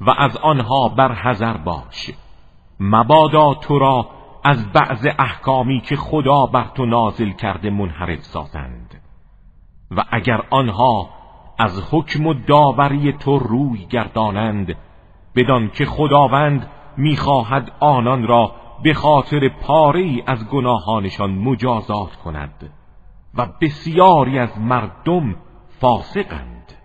و از آنها برحذر باش. مبادا تو را از بعض احکامی که خدا بر تو نازل کرده منحرف سازند. و اگر آنها از حکم و داوری تو روی گردانند بدان که خداوند می‌خواهد آنان را به خاطر پاره از گناهانشان مجازات کند. و بسیاری از مردم فاسقند.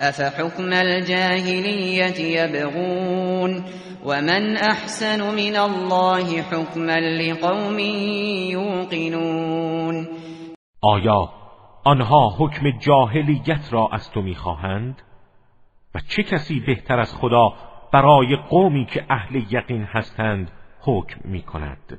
أفحكم الجاهلية يبغون ومن أحسن من الله حكما لقوم يوقنون آیا آنها حکم جاهلیت را از تو می‌خواهند؟ و چه کسی بهتر از خدا برای قومی که اهل یقین هستند حکم می‌کند؟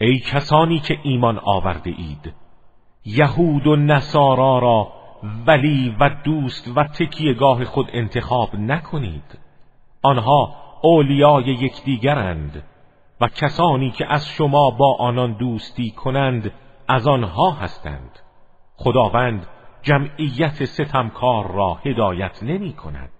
ای کسانی که ایمان آورده اید یهود و نصارا را ولی و دوست و تکیهگاه خود انتخاب نکنید. آنها اولیای یکدیگرند و کسانی که از شما با آنان دوستی کنند از آنها هستند. خداوند جمعیت ستمکار را هدایت نمی کند.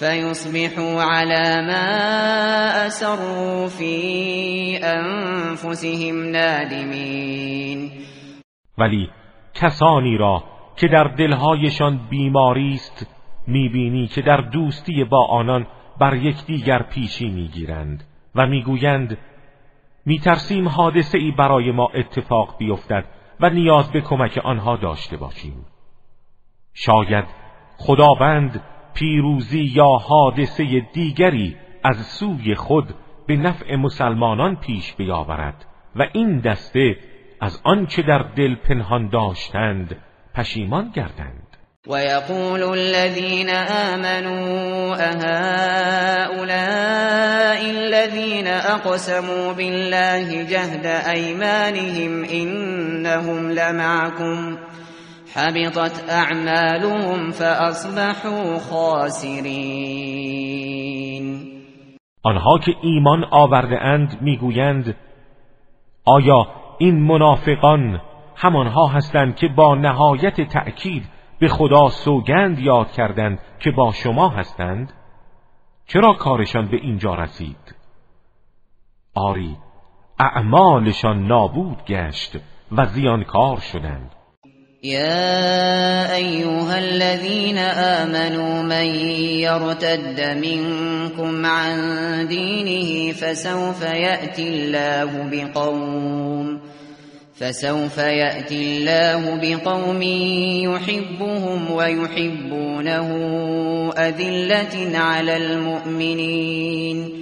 فيصبحوا على ما أسروا في أنفسهم نادمين. ولی کسانی را که در دلهایشان بیماری است می‌بینی که در دوستی با آنان بر یکدیگر پیشی می‌گیرند و می‌گویند میترسیم حادثه ای برای ما اتفاق بیفتد و نیاز به کمک آنها داشته باشیم. شاید خداوند پیروزی یا حادثه دیگری از سوی خود به نفع مسلمانان پیش بیاورد و این دسته از آنچه در دل پنهان داشتند پشیمان گردند. ويقول الذين آمنوا أهؤلاء الذين أقسموا بالله جهد أيمانهم إنهم لمعكم حبطت اعمالهم فاصبحوا خاسرین آنها که ایمان آورده اند می‌گویند آیا این منافقان همانها هستند که با نهایت تأکید به خدا سوگند یاد کردند که با شما هستند؟ چرا کارشان به اینجا رسید؟ آری اعمالشان نابود گشت و زیانکار شدند. يا أيها الذين آمنوا من يرتد منكم عن دينه فسوف يأتي الله بقوم فسوف يأتي الله بقوم يحبهم ويحبونه أذلة على المؤمنين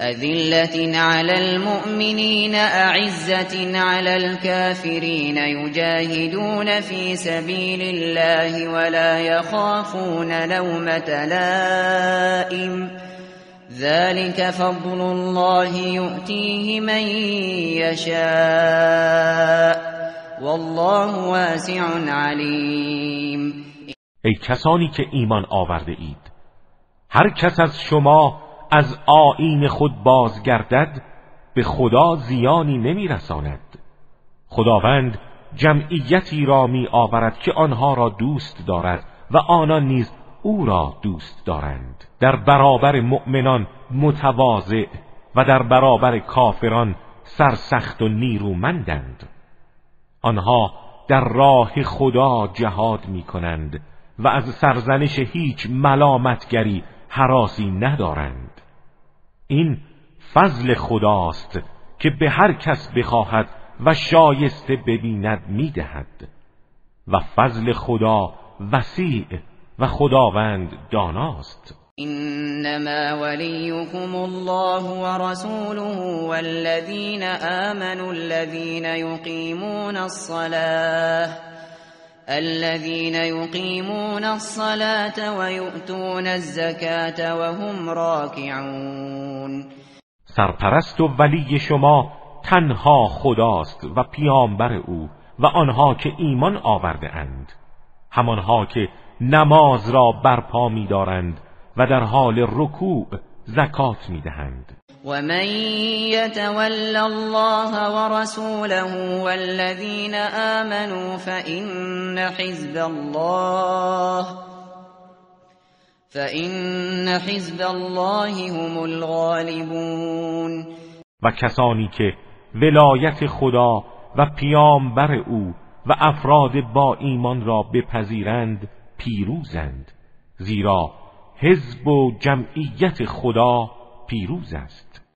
أذلة على المؤمنين أعزة على الكافرين يجاهدون في سبيل الله ولا يخافون لومة لائم. ذلك فضل الله يؤتيه من يشاء. والله واسع علیم ای کسانی که ایمان آورده اید هر کس از شما از آین خود بازگردد به خدا زیانی نمیرساند. خداوند جمعیتی را می آورد که آنها را دوست دارد و آنان نیز او را دوست دارند. در برابر مؤمنان متواضع و در برابر کافران سرسخت و نیرومندند. آنها در راه خدا جهاد می کنند و از سرزنش هیچ ملامتگری حراسی ندارند. این فضل خداست که به هر کس بخواهد و شایسته ببیند می‌دهد. و فضل خدا وسیع و خداوند داناست. انما وليكم الله ورسوله والذين آمنوا الذين يقيمون الصلاة. الذين يقيمون الصلاة ويؤتون الزكاة وهم راكعون. سرپرست و ولی شما تنها خداست و پیامبر او و آنها که ایمان آورده اند. همانها که نماز را برپا می‌دارند و در حال رکوع زکات می‌دهند. و من یتول الله ورسوله والذین آمنوا فإن حزب الله فإن حزب الله هم الغالبون و کسانی که ولایت خدا و پیامبر او و افراد با ایمان را بپذیرند پیروزند. زیرا حزب و جمعیت خدا پیروز است.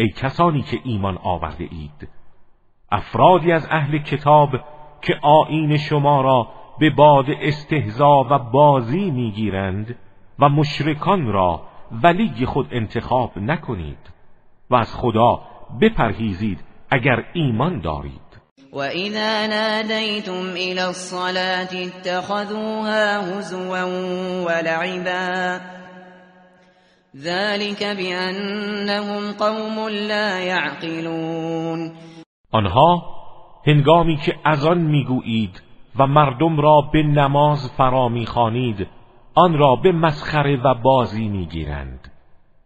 ای کسانی که ایمان آورده اید. افرادی از اهل کتاب که آیین شما را به باد استهزا و بازی می‌گیرند و مشرکان را ولی خود انتخاب نکنید و از خدا بپرهیزید اگر ایمان دارید. وَإِذَا نَادَيْتُمْ إِلَى الصَّلَاةِ اتَّخَذُوهَا هُزُوًا وَلَعِبًا ذَلِكَ بِأَنَّهُمْ قَوْمٌ لَا يَعْقِلُونَ. آنها هنگامی که از آن می‌گویید و مردم را به نماز فرا می‌خوانید آن را به مسخره و بازی می‌گیرند.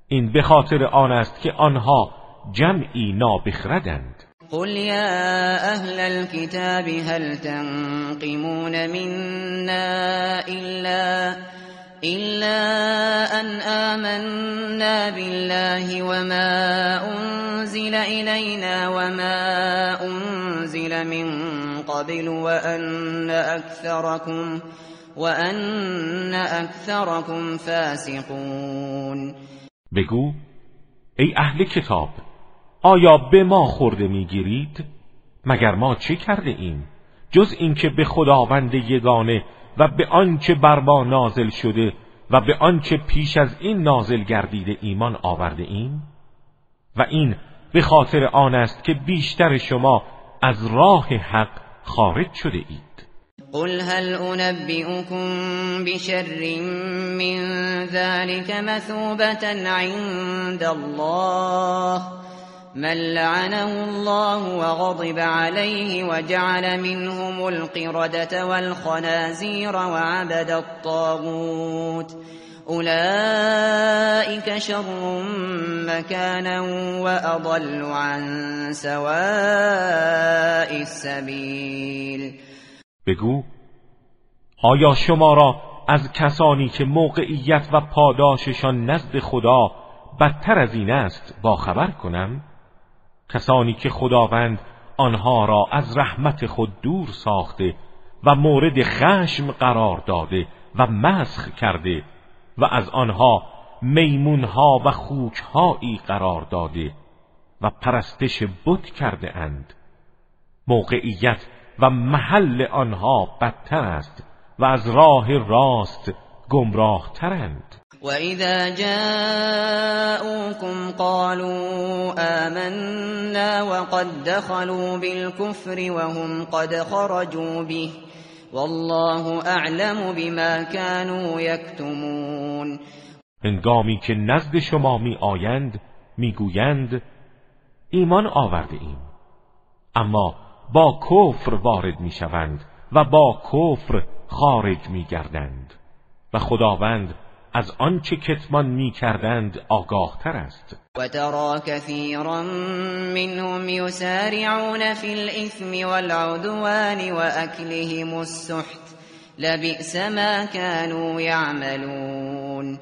این به خاطر آن است که آنها جمعی نابخردند. قل يا أهل الكتاب هل تنقمون منا إلا إلا أن آمنا بالله وما أنزل إلينا وما أنزل من قبل وأن أكثركم وأن أكثركم فاسقون. بگو ای اهل کتاب آیا به ما خورده می‌گیرید؟ مگر ما چه کرده ایم؟ جز اینکه به خداوند یگانه و به آنچه بر ما نازل شده و به آنچه پیش از این نازل گردیده ایمان آورده ایم؟ و این به خاطر آن است که بیشتر شما از راه حق خارج شده اید. قل هل انبئكم بشر من ذلك مثوبة عند الله؟ من لعنه الله وغضب عليه وجعل منهم القردة والخنازير وعبد الطاغوت. أولئك شر مكانا وأضل عن سواء السبيل. بگو آیا شما را از کسانی که موقعیت و پاداششان نزد خدا بدتر از این است با خبر کنم؟ کسانی که خداوند آنها را از رحمت خود دور ساخته و مورد خشم قرار داده و مسخ کرده و از آنها میمونها و خوکهایی قرار داده و پرستش بت کرده اند. موقعیت و محل آنها بدتر است و از راه راست گمراه ترند. وإذا جاءوكم قالوا آمنا وقد دخلوا بالكفر وهم قد خرجوا به والله اعلم بما كانوا يكتمون هنگامی که نزد شما می آیند می‌گویند ایمان آورده ایم. اما با کفر وارد می شوند و با کفر خارج می گردند و خداوند از آنچه کتمان می کردند آگاه تر است. و ترا کثیرا منهم یسارعون فی الاثم والعدوان و اکلهم السحت. لبئس ما كانوا یعملون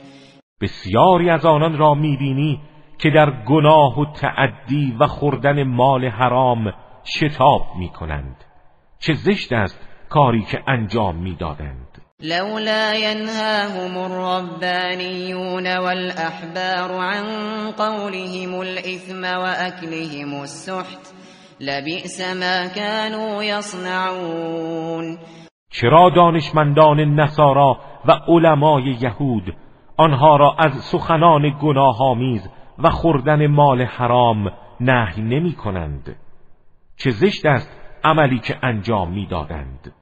بسیاری از آنان را می‌بینی که در گناه و تعدی و خوردن مال حرام شتاب می‌کنند چه زشت است کاری که انجام می‌دادند. لولا ينهاهم الربانيون والأحبار عن قولهم الإثم وأكلهم السحت لبئس ما كانوا يصنعون. چرا دانشمندان نصارا و علمای یهود آنها را از سخنان گناهآمیز و خوردن مال حرام نهی نمی کنند چه زشت است عملی که انجام می‌دادند؟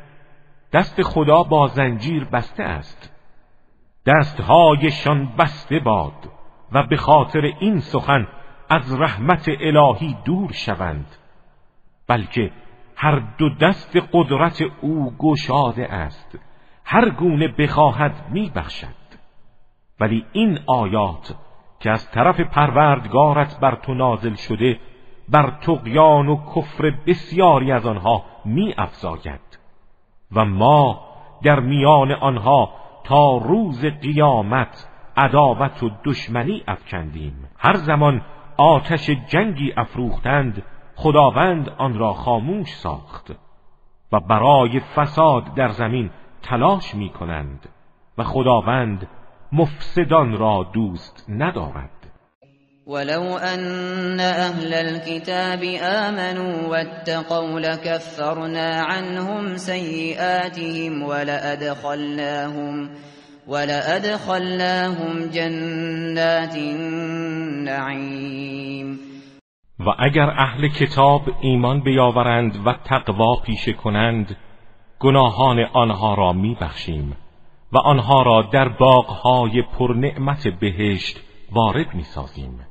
دست خدا با زنجیر بسته است. دستهایشان بسته باد و به خاطر این سخن از رحمت الهی دور شوند. بلکه هر دو دست قدرت او گشاده است. هر گونه بخواهد میبخشد. ولی این آیات که از طرف پروردگارت بر تو نازل شده بر تقیان و کفر بسیاری از آنها می افزاید و ما در میان آنها تا روز قیامت عداوت و دشمنی افکندیم. هر زمان آتش جنگی افروختند خداوند آن را خاموش ساخت و برای فساد در زمین تلاش می کنند و خداوند مفسدان را دوست ندارد. ولو أن أهل الكتاب آمنوا واتقوا لكفرنا عنهم سيئاتهم ولأدخلناهم ولأدخلناهم جنات النعیم و اگر اهل کتاب ایمان بیاورند و تقوا پیشه کنند گناهان آنها را میبخشیم و آنها را در باغهای پرنعمت بهشت وارد می‌سازیم.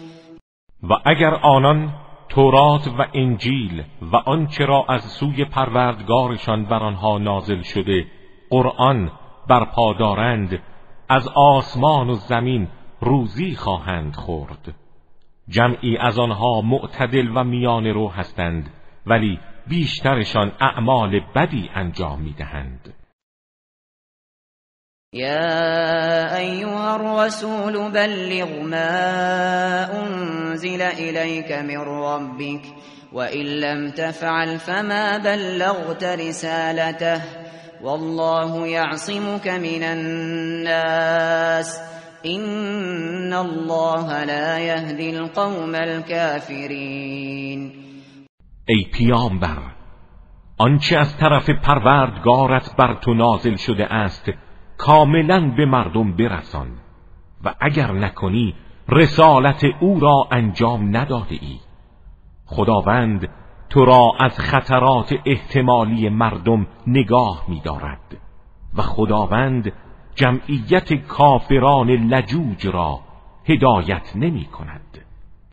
و اگر آنان تورات و انجیل و آنچه را از سوی پروردگارشان بر آنها نازل شده قرآن برپا دارند از آسمان و زمین روزی خواهند خورد. جمعی از آنها معتدل و میان رو هستند ولی بیشترشان اعمال بدی انجام می‌دهند. يا أيها الرسول بلغ ما أنزل إليك من ربك وإن لم تفعل فما بلغت رسالته. والله يعصمك من الناس. إن الله لا يهدي القوم الكافرين. ای پیامبر آنچه از طرف پروردگارت بر تو نازل شده است کاملا به مردم برسان و اگر نکنی رسالت او را انجام نداده ای خداوند تو را از خطرات احتمالی مردم نگاه می دارد و خداوند جمعیت کافران لجوج را هدایت نمی کند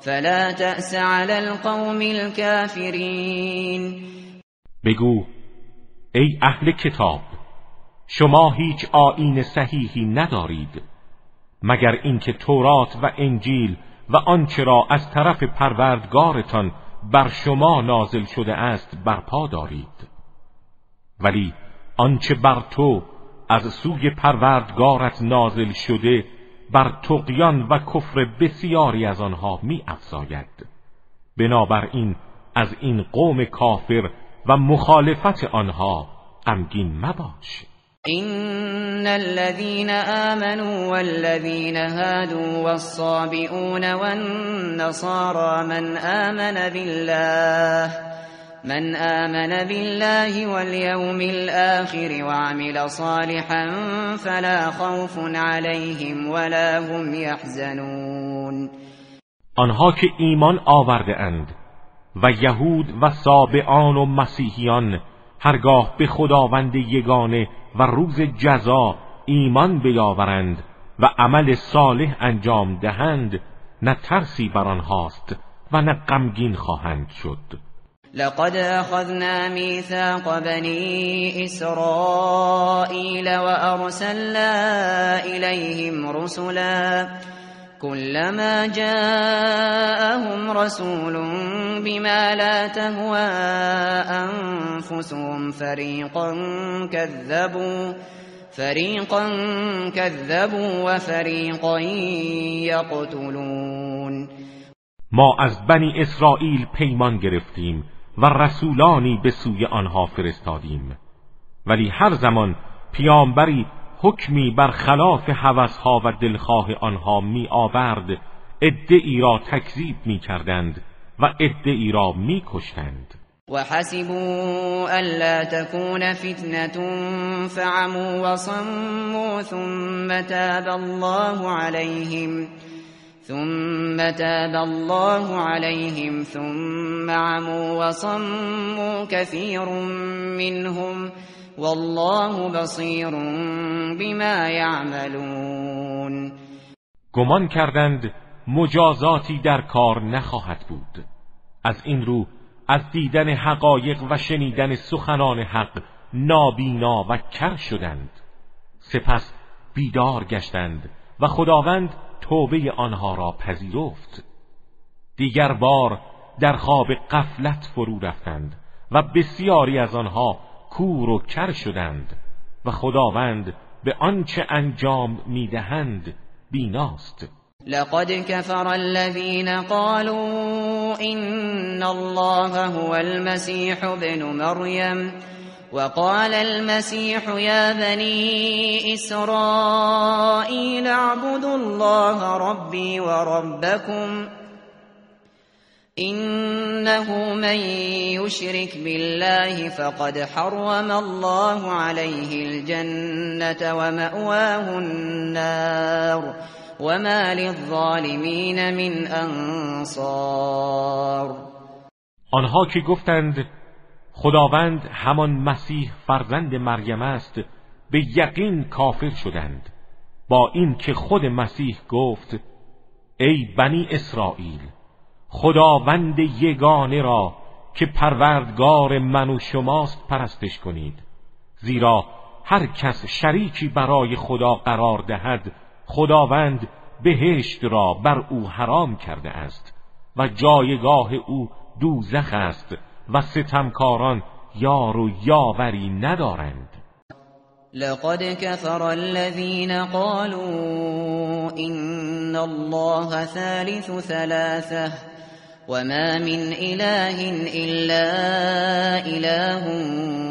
فلا تأس على القوم الكافرین بگو ای اهل کتاب شما هیچ آیین صحیحی ندارید مگر اینکه تورات و انجیل و آنچه را از طرف پروردگارتان بر شما نازل شده است برپا دارید. ولی آنچه بر تو از سوی پروردگارت نازل شده بر تقیان و کفر بسیاری از آنها می افزاید بنابراین از این قوم کافر و مخالفت آنها غمگین مباش. إن الذين آمنوا والذين هادوا والصابئون والنصارى من آمن بالله من آمن بالله واليوم الآخر وعمل صالحا فلا خوف عليهم ولا هم يحزنون. آنها که ایمان آورده اند و یهود و سابعان و مسیحیان هرگاه به خداوند یگانه و روز جزا ایمان بیاورند و عمل صالح انجام دهند نه ترسی بر آنهاست و نه غمگین خواهند شد. لقد أخذنا ميثاق بني إسرائيل وأرسلنا إليهم رسلا كلما جاءهم رسول بما لا تهوى أنفسهم فريقا كذبوا فريقا كذبوا وفريقا يقتلون. ما از بنی اسرائیل پیمان گرفتیم و رسولانی به سوی آنها فرستادیم. ولی هر زمان پیامبری حکمی بر خلاف هوسها و دلخواه آنها می آورد ادعی را تکذیب می کردند و ادعی را می کشتند و حسبوا الا تكون فتنة فعموا وصموا ثم تاب الله عليهم ثم تاب الله عليهم ثم عموا وصموا كثير منهم والله بصیر بما يعملون. گمان کردند مجازاتی در کار نخواهد بود. از این رو از دیدن حقایق و شنیدن سخنان حق نابینا و کر شدند. سپس بیدار گشتند و خداوند توبه آنها را پذیرفت. دیگر بار در خواب قفلت فرو رفتند و بسیاری از آنها کور و کر شدند و خداوند به آنچه انجام می‌دهند بیناست. لقد كفر الذين قالوا إن الله هو المسيح ابن مريم. وقال المسيح يا بني إسرائيل اعبدوا الله ربي وربكم إنه من يشرك بالله فقد حرم الله عليه الجنة ومأواه النار وما للظالمین من أنصار. آنها که گفتند خداوند همان مسیح فرزند مریم است به یقین کافر شدند. با این که خود مسیح گفت ای بنی اسرائیل خداوند یگانه را که پروردگار من و شماست پرستش کنید. زیرا هر کس شریکی برای خدا قرار دهد خداوند بهشت را بر او حرام کرده است و جایگاه او دوزخ است. و ستمکاران یار و یاوری ندارند. لقد كفر الذين قالوا إن الله ثالث ثلاثة وما من إله إلا إله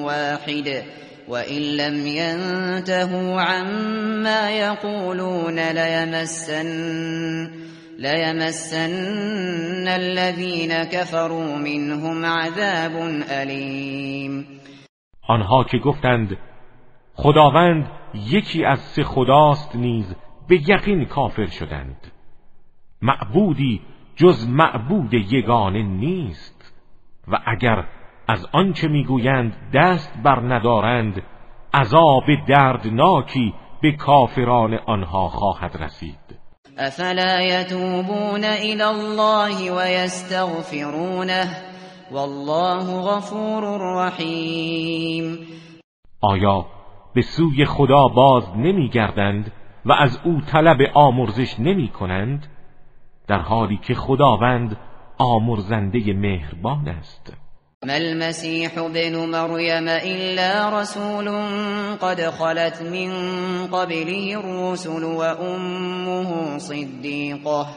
واحد وإن لم ينتهوا عما يقولون ليمسن ليمسن الذين كفروا منهم عذاب أليم. آنها که گفتند خداوند یکی از سه خداست نیز به یقین کافر شدند. معبودی جز معبود یگانه نیست. و اگر از آنچه می‌گویند دست بر ندارند عذاب دردناکی به کافران آنها خواهد رسید. افلا یتوبون الى الله و یستغفرونه والله غفور رحیم آیا به سوی خدا باز نمیگردند و از او طلب آمرزش نمی کنند در حالی که خداوند آمرزنده مهربان است. ما المسيح ابن مريم إلا رسول قد خلت من قبله الرسل وأمه صديقة.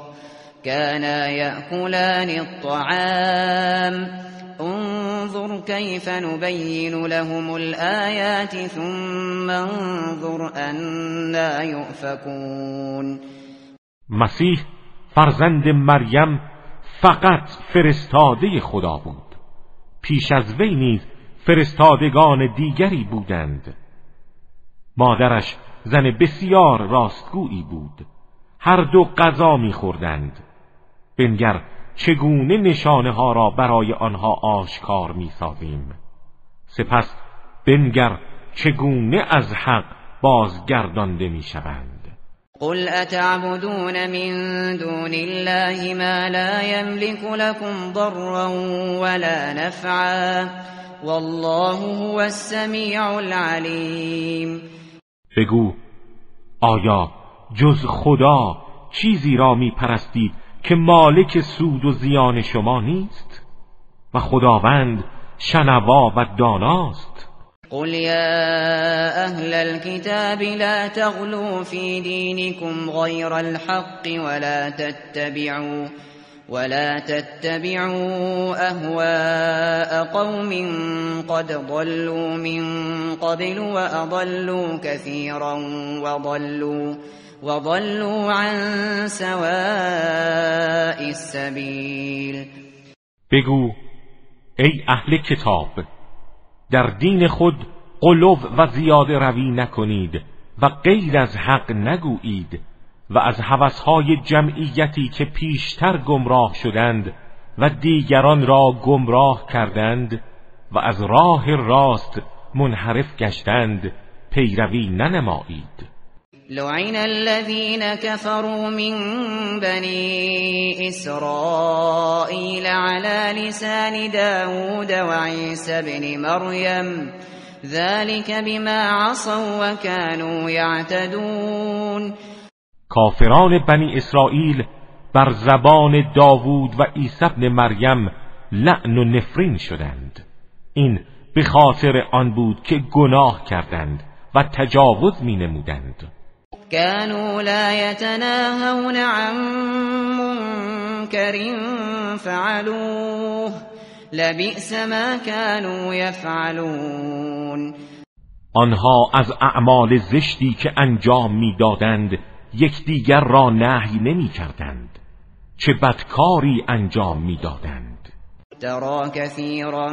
كانا يأكلان الطعام. انظر كيف نبين لهم الآيات ثم انظر أنا يؤفكون. مسیح فرزند مریم فقط فرستاده خدا بود پیش از وی نیز فرستادگان دیگری بودند. مادرش زن بسیار راستگویی بود. هر دو غذا میخوردند. بنگر چگونه نشانه ها را برای آنها آشکار می‌سازیم؟ سپس بنگر چگونه از حق بازگردانده می‌شوند؟ قل اتعبدون من دون الله ما لا يملك لكم ضرا ولا نفعا والله هو السمیع العلیم بگو آیا جز خدا چیزی را می پرستید که مالک سود و زیان شما نیست؟ و خداوند شنوا و داناست. قل يا أهل الكتاب لا تغلوا في دينكم غير الحق ولا تتبعوا ولا تتبعوا أهواء قوم قد ضلوا من قبل وأضلوا كثيرا وضلوا وضلوا عن سواء السبيل. بگو ای أهل کتاب در دین خود قلوب و زیاده روی نکنید و غیر از حق نگویید و از حوثهای جمعیتی که پیشتر گمراه شدند و دیگران را گمراه کردند و از راه راست منحرف گشتند پیروی ننمایید. لعن الذين كفروا من بني إسرائيل على لسان داود وعيسى بن مريم. ذلك بما عصوا وكانوا يعتدون. کافران بنی اسرائیل بر زبان داوود و عیسی بن مریم لعن و نفرین شدند. این به خاطر آن بود که گناه کردند و تجاوز می نمودند كانوا لا يتناهون عن منكر فعلوه. لبئس ما كانوا يفعلون. آنها از اعمال زشتی که انجام می‌دادند یکدیگر را نهی نمی کردند چه بدکاری انجام می‌دادند. ترى كثيرا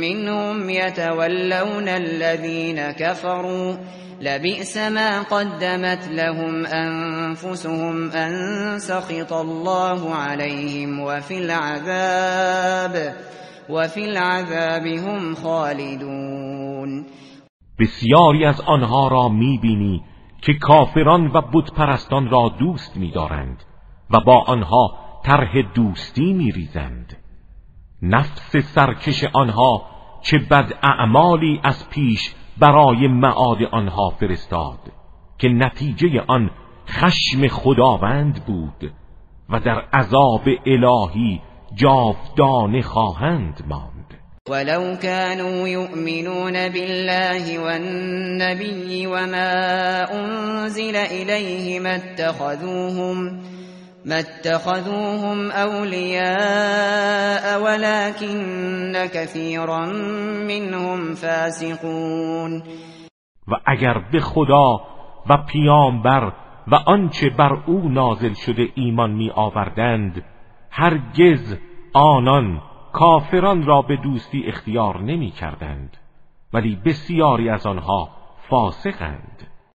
منهم يتولون الذين كفروا. لبئس ما قدمت لهم أنفسهم أن سخط الله عليهم وفي العذاب وفي العذاب هم خالدون. بسیاری از آنها را می‌بینی که کافران و بتپرستان را دوست میدارند و با آنها طرح دوستی میریزند. نفس سرکش آنها چه بد اعمالی از پیش برای معاد آنها فرستاد که نتیجه آن خشم خداوند بود و در عذاب الهی جاودانه خواهند ماند. ولو كانوا يؤمنون بالله والنبي وما انزل إليه ما اتخذوهم ما اتخذوهم اولیاء ولكن كثيرا منهم فاسقون. و اگر به خدا و پیامبر و آنچه بر او نازل شده ایمان می آوردند هرگز آنان کافران را به دوستی اختیار نمی کردند ولی بسیاری از آنها فاسقند.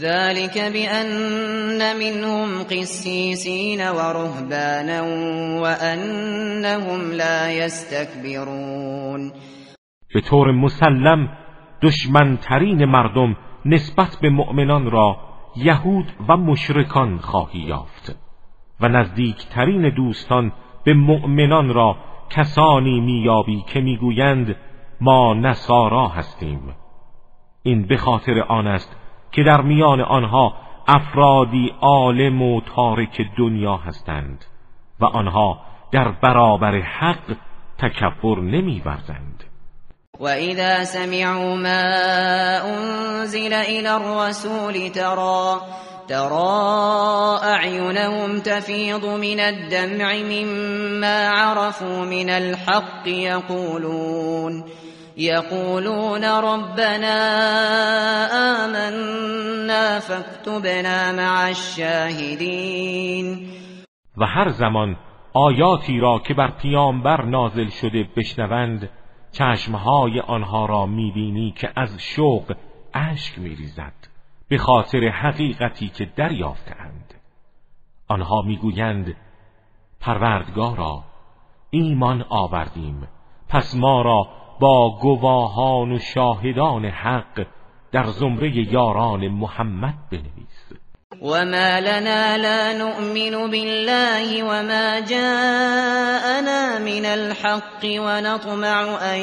ذلك بأن منهم قسيسين ورهبانا وأنهم لا يستكبرون. به طور مسلم دشمنترین مردم نسبت به مؤمنان را یهود و مشرکان خواهی یافت و نزدیکترین دوستان به مؤمنان را کسانی میابی که می‌گویند ما نصارا هستیم. این به خاطر آن است که در میان آنها افرادی عالم و تارک دنیا هستند و آنها در برابر حق تکبر نمیورزند. و اذا سمعوا ما انزل الى الرسول ترى ترى اعينهم تفيض من الدمع مما عرفوا من الحق يقولون يقولون ربنا آمنا فاكتبنا مع الشاهدین و هر زمان آیاتی را که بر پیامبر نازل شده بشنوند چشمهای آنها را می‌بینی که از شوق اشک میریزد به خاطر حقیقتی که دریافتند آنها می‌گویند پروردگارا ایمان آوردیم پس ما را با گواهان و شاهدان حق در زمره یاران محمد بنویس. وما لنا لا نؤمن بالله وما جاءنا من الحق ونطمع أن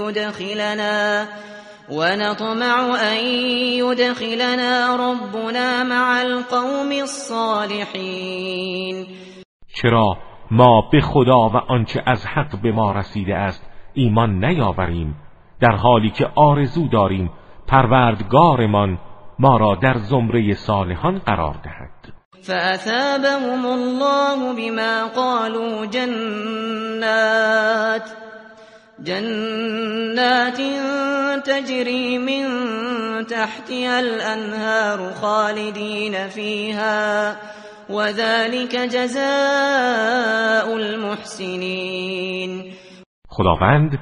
يدخلنا ونطمع أن يدخلنا ربنا مع القوم الصالحين. چرا ما به خدا و آنچه از حق به ما رسیده است ایمان نیاوریم. در حالی که آرزو داریم پروردگارمان ما را در زمره صالحان قرار دهد. فأثابهم الله بما قالوا جنات جنات تجري من تحتها الأنهار خالدين فيها وذلك جزاء المحسنين. خداوند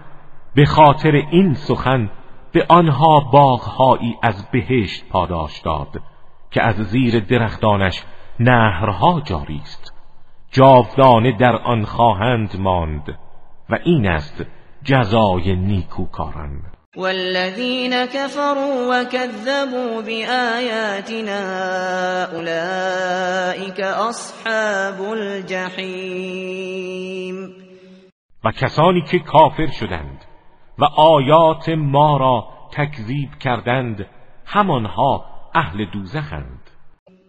به خاطر این سخن به آنها باغهایی از بهشت پاداش داد که از زیر درختانش نهرها جاری است. جاودانه در آن خواهند ماند و این است جزای نیکوکاران. والذین كفروا وكذبوا بآياتنا اولئك اصحاب الجحیم. و کسانی که کافر شدند و آیات ما را تکذیب کردند همانها اهل دوزخند.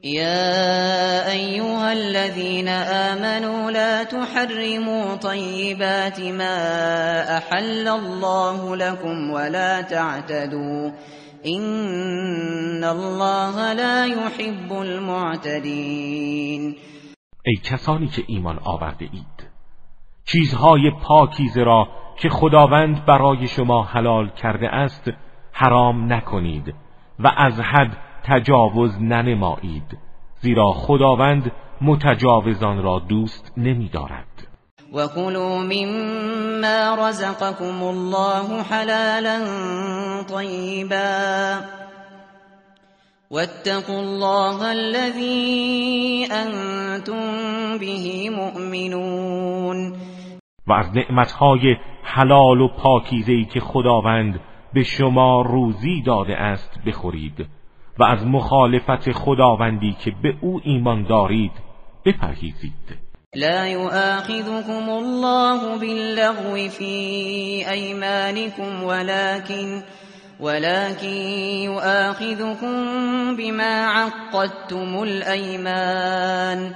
يا أيها الذين آمنوا لا تحرموا طيبات ما أحل الله لكم ولا تعتدوا. إن الله لا يحب المعتدين ای کسانی که ایمان آورده اید چیزهای پاکیزه را که خداوند برای شما حلال کرده است حرام نکنید و از حد تجاوز ننمایید زیرا خداوند متجاوزان را دوست نمیدارد. و کلوا مما رزقكم الله حلالا طیبا واتقوا الله الذي انتم به مؤمنون و از نعمتهای حلال و پاکیزه‌ای که خداوند به شما روزی داده است بخورید و از مخالفت خداوندی که به او ایمان دارید بپرهیزید. لا يؤاخذكم الله باللغو في أيمانكم ولكن ولكن يؤاخذكم بما عقدتم الأيمان.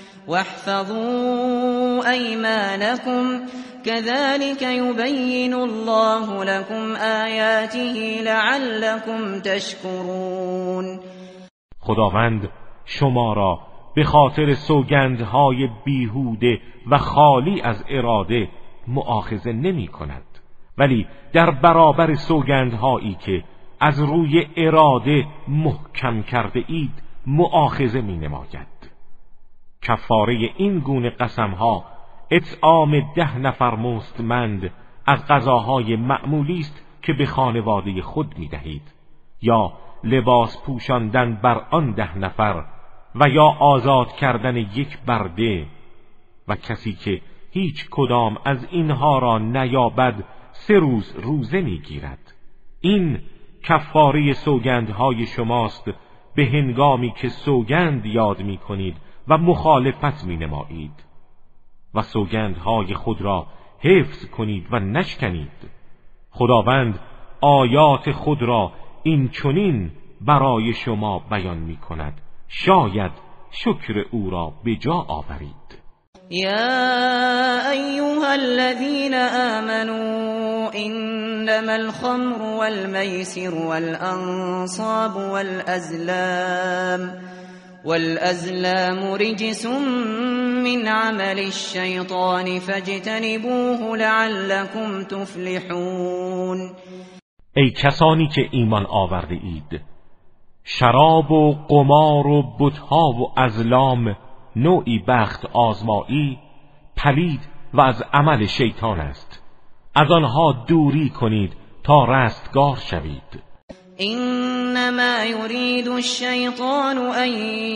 واحفظوا أيمانكم. كذلك يبين الله لكم آياته لعلكم تشكرون. خداوند شما را به خاطر سوگندهای بیهوده و خالی از اراده معاخذه نمی کند. ولی در برابر سوگندهایی که از روی اراده محکم کرده اید معاخذه می نماید. کفاره این گونه قسمها اطعام ده نفر مستمند از غذاهای معمولی است که به خانواده خود می دهید یا لباس پوشاندن بر آن ده نفر و یا آزاد کردن یک برده و کسی که هیچ کدام از اینها را نیابد سه روز روزه می‌گیرد. این کفاره سوگندهای شماست به هنگامی که سوگند یاد می کنید و مخالفت می نمایید. و سوگندهای خود را حفظ کنید و نشکنید. خداوند آیات خود را این چنین برای شما بیان می کند. شاید شکر او را به جا آورید. یا ایها الذین آمنوا انما الخمر والمیسر والانصاب والازلام والازلام رجس من عمل الشیطان فاجتنبوه لعلكم تفلحون. ای کسانی که ایمان آورده اید شراب و قمار و بتها و ازلام نوعی بخت آزمایی پلید و از عمل شیطان است. از آنها دوری کنید تا رستگار شوید. إنما يريد الشيطان أن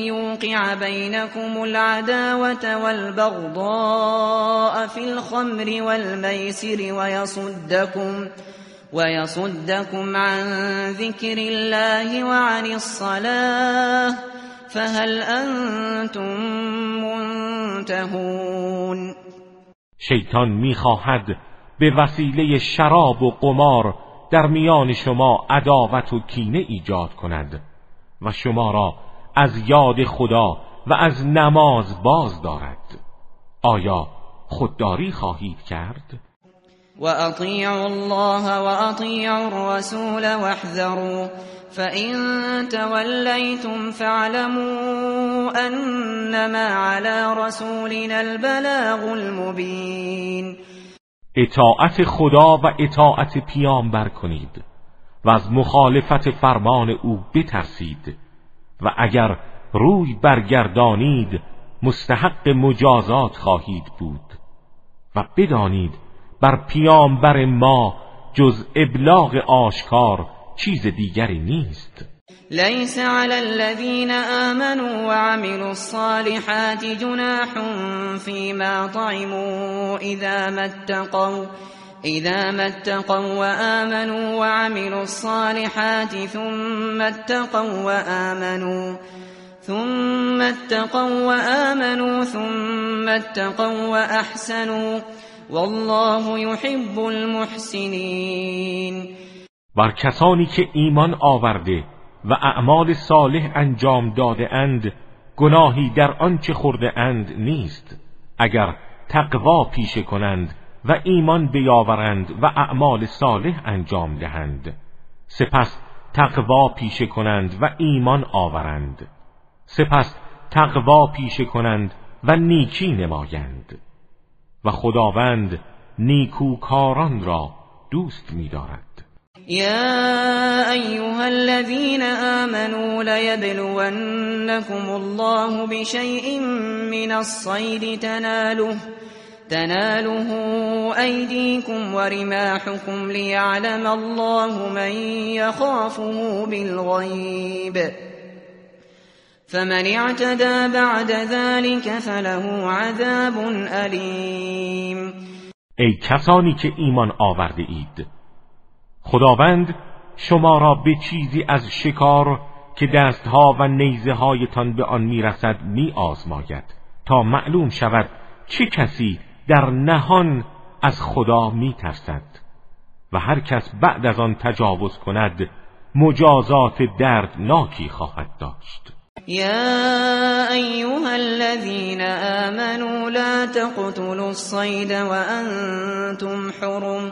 يوقع بينكم العداوة والبغضاء في الخمر والميسر ويصدكم ويصدكم عن ذكر الله وعن الصلاة فهل أنتم منتهون؟ شیطان میخواهد به وسیله شراب و قمار در میان شما عداوت و کینه ایجاد کند و شما را از یاد خدا و از نماز باز دارد آیا خودداری خواهید کرد؟ وأطيعوا الله وأطيعوا الرسول واحذروا فإن توليتم فاعلموا أنما على رسولنا البلاغ المبين اطاعت خدا و اطاعت پیامبر کنید و از مخالفت فرمان او بترسید و اگر روی برگردانید مستحق مجازات خواهید بود و بدانید بر پیامبر ما جز ابلاغ آشکار چیز دیگری نیست. ليس على الذين آمنوا وعملوا الصالحات جناح فيما طعموا إذا ما اتقوا إذا ما اتقوا وآمنوا وعملوا الصالحات ثم اتقوا وآمنوا ثم اتقوا وآمنوا ثم اتقوا وأحسنوا والله يحب المحسنين. بر کسانی که ایمان آورده و اعمال صالح انجام داده اند گناهی در آنچه خورده اند نیست. اگر تقوا پیشه کنند و ایمان بیاورند و اعمال صالح انجام دهند سپس تقوا پیشه کنند و ایمان آورند. سپس تقوا پیشه کنند و نیکی نمایند. و خداوند نیکوکاران را دوست می‌دارد. يا أيها الذين آمنوا ليبلونكم الله بشيء من الصيد تناله تناله أيديكم ورماحكم ليعلم الله من يخافه بالغيب. فمن اعتدى بعد ذلك فله عذاب أليم. ای کسانی که ایمان آورده اید خداوند شما را به چیزی از شکار که دستها و نیزه هایتان به آن می‌رسد می آزماید تا معلوم شود چه کسی در نهان از خدا می ترسد و هر کس بعد از آن تجاوز کند مجازات دردناکی خواهد داشت. يا أيها الذين آمنوا لا تقتلوا الصيد وأنتم حرم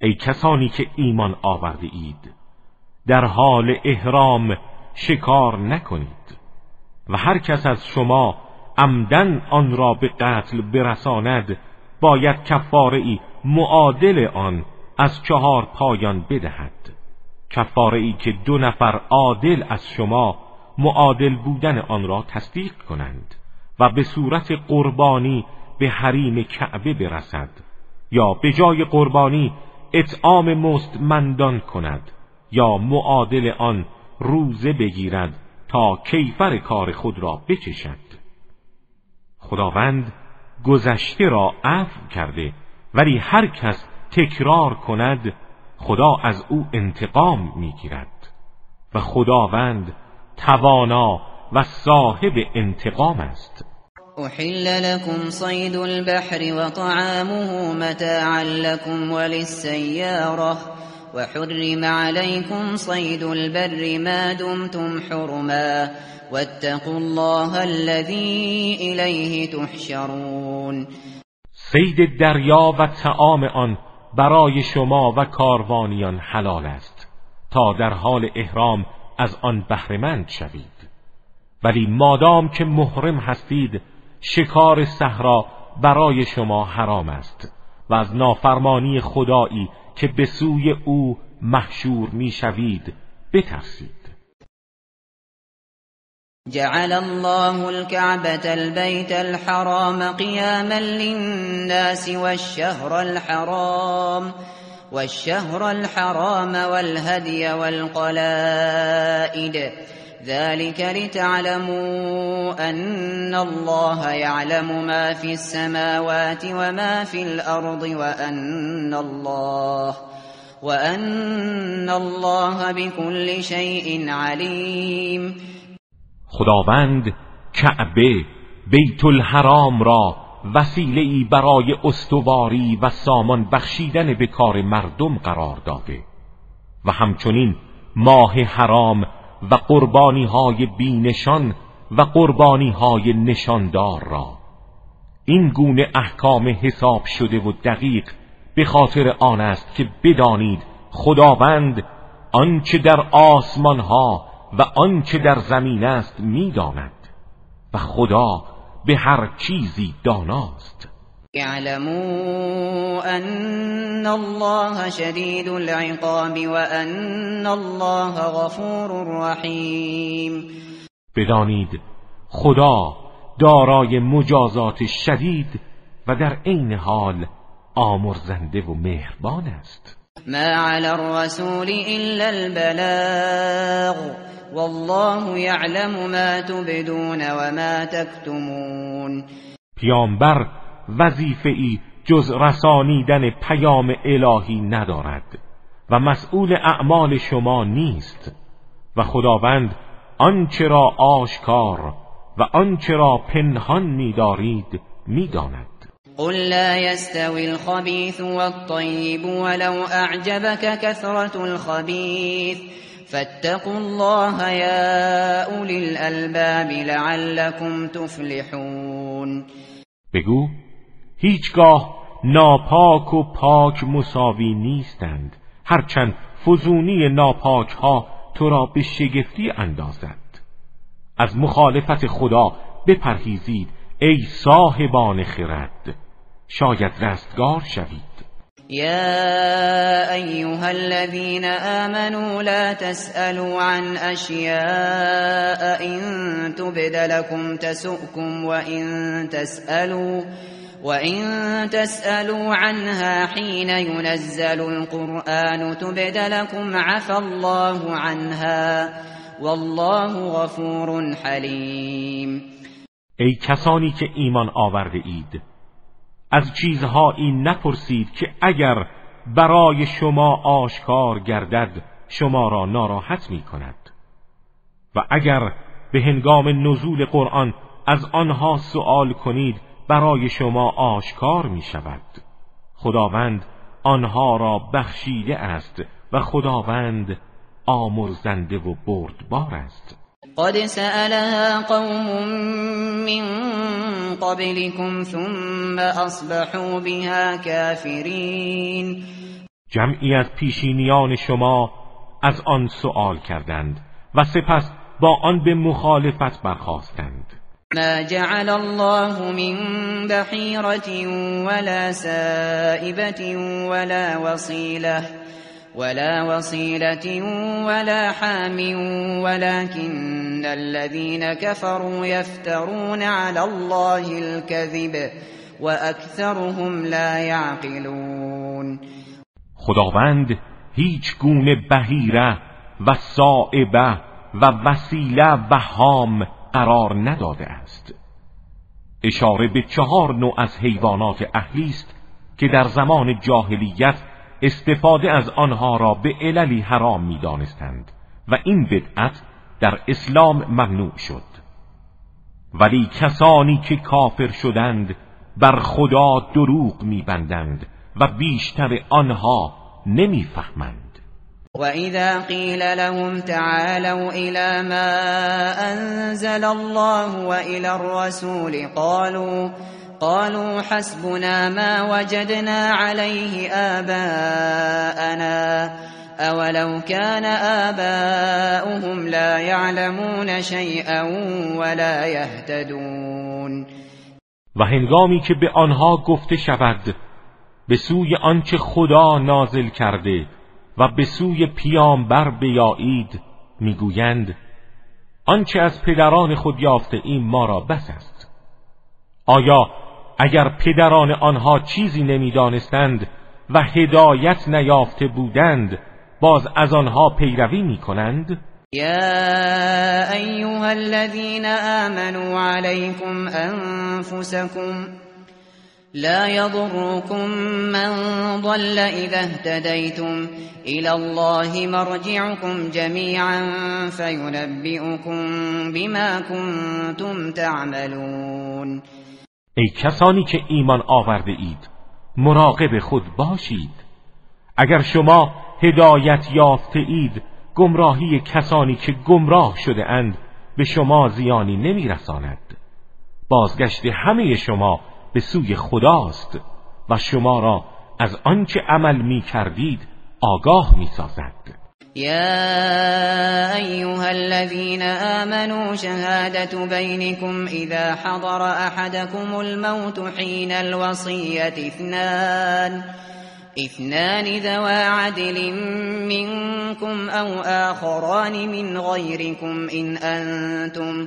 ای کسانی که ایمان آورده اید در حال احرام شکار نکنید. و هر کس از شما عمدن آن را به قتل برساند باید کفاره ای معادل آن از چهار پایان بدهد. کفاره ای که دو نفر عادل از شما معادل بودن آن را تصدیق کنند و به صورت قربانی به حریم کعبه برسد یا به جای قربانی اطعام مستمندان کند یا معادل آن روزه بگیرد تا کیفر کار خود را بچشد. خداوند گذشته را عفو کرده ولی هر کس تکرار کند خدا از او انتقام می‌گیرد. و خداوند توانا و صاحب انتقام است. احل لكم صيد البحر وطعامه متاعا لكم وللسيارة وحرم عليكم صيد البر ما دمتم حرما واتقوا الله الذي إليه تحشرون سید دریا و تعام آن برای شما و کاروانیان حلال است تا در حال احرام از آن بهرهمند شوید. ولی مادام که محرم هستید شکار صحرا برای شما حرام است و از نافرمانی خدایی که به سوی او محشور می‌شوید بترسید. جعل الله الكعبة البيت الحرام قياما للناس والشهر الحرام والشهر الحرام والهدي والقلائد ذلك لتعلموا أن الله يعلم ما في السماوات وما في الأرض وأن الله وأن الله بكل شيء عليم. خداوند کعبه بیت الحرام را وسیله ای برای استواری و سامان بخشیدن به کار مردم قرار داده و همچنین ماه حرام و قربانی های بینشان و قربانی های نشاندار را. این گونه احکام حساب شده و دقیق به خاطر آن است که بدانید خداوند آنچه در آسمان ها و آنچه در زمین است می‌داند و خدا به هر چیزی داناست. اعلموا ان الله شدید العقاب و ان الله غفور رحیم بدانید خدا دارای مجازات شدید و در عین حال آمرزنده و مهربان است. ما علی الرسول الا البلاغ والله یعلم ما تبدون و ما تکتمون پیامبر وظیفه ای جز رسانیدن پیام الهی ندارد و مسئول اعمال شما نیست و خداوند آنچه را آشکار و آنچه را پنهان می‌دارید می‌داند. قل لا يستوي الخبيث والطيب ولو أعجبك كثرة الخبيث. فاتقوا الله يا أولي الألباب لعلكم تفلحون. بگو هیچگاه ناپاک و پاک مساوی نیستند هرچند فزونی ناپاک ها تو را به شگفتی اندازد. از مخالفت خدا بپرهیزید ای صاحبان خرد. شاید رستگار شوید. يا أيها الذين آمنوا لا تسألوا عن أشياء إن تبد لكم تسؤكم وإن تسألوا وإن تسألوا عنها حين ينزل القرآن تبد لكم عفى الله عنها والله غفور حلیم ای کسانی که ایمان آورده اید از چیزهایی نپرسید که اگر برای شما آشکار گردد شما را ناراحت می کند و اگر به هنگام نزول قرآن از آنها سؤال کنید برای شما آشکار می شود. خداوند آنها را بخشیده است و خداوند آمرزنده و بردبار است. قد سألها قوم من قبلكم ثم اصبحوا بها كافرین جمعی از پیشینیان شما از آن سؤال کردند و سپس با آن به مخالفت برخواستند ما جعل الله من بحیرة ولا سائبة ولا وصیله ولا وصيلة ولا حام ولكن الذين كفروا يفترون على الله الكذب وأكثرهم لا يعقلون. خداوند هیچ گونه بهیره و صائبه و وسیله و حام قرار نداده است. اشاره به چهار نوع از حیوانات اهلی است که در زمان جاهلیت استفاده از آنها را به عللی حرام می دانستند و این بدعت در اسلام ممنوع شد. ولی کسانی که کافر شدند بر خدا دروغ میبندند و بیشتر آنها نمی‌فهمند. وَإِذَا قِيلَ لَهُمْ تَعَالَوْا إِلَى مَا أَنزَلَ اللَّهُ وَإِلَى الرَّسُولِ قَالُوا قالوا حسبنا ما وجدنا عليه آباءنا أولو كان آباؤهم لا يعلمون شيئا ولا يهتدون. و هنگامی که به آنها گفته شود به سوی آنچه خدا نازل کرده و به سوی پیامبر بیایید می‌گویند آنچه از پدران خود یافته این ما را بس است. آیا اگر پدران آنها چیزی نمی‌دانستند و هدایت نیافته بودند باز از آنها پیروی می‌کنند؟ یا ایها الذين آمنوا عليكم انفسكم لا يضركم من ضل اذا اهتديتم الى الله مرجعكم جميعا فينبئكم بما كنتم تعملون. ای کسانی که ایمان آورده اید مراقب خود باشید. اگر شما هدایت یافته اید گمراهی کسانی که گمراه شده اند به شما زیانی نمیرساند. بازگشت همه شما به سوی خداست و شما را از آنچه عمل می کردید آگاه می سازد. يا أيها الذين آمنوا شهادة بينكم إذا حضر أحدكم الموت حين الوصية اثنان اثنان ذوى عدل منكم أو آخران من غيركم إن أنتم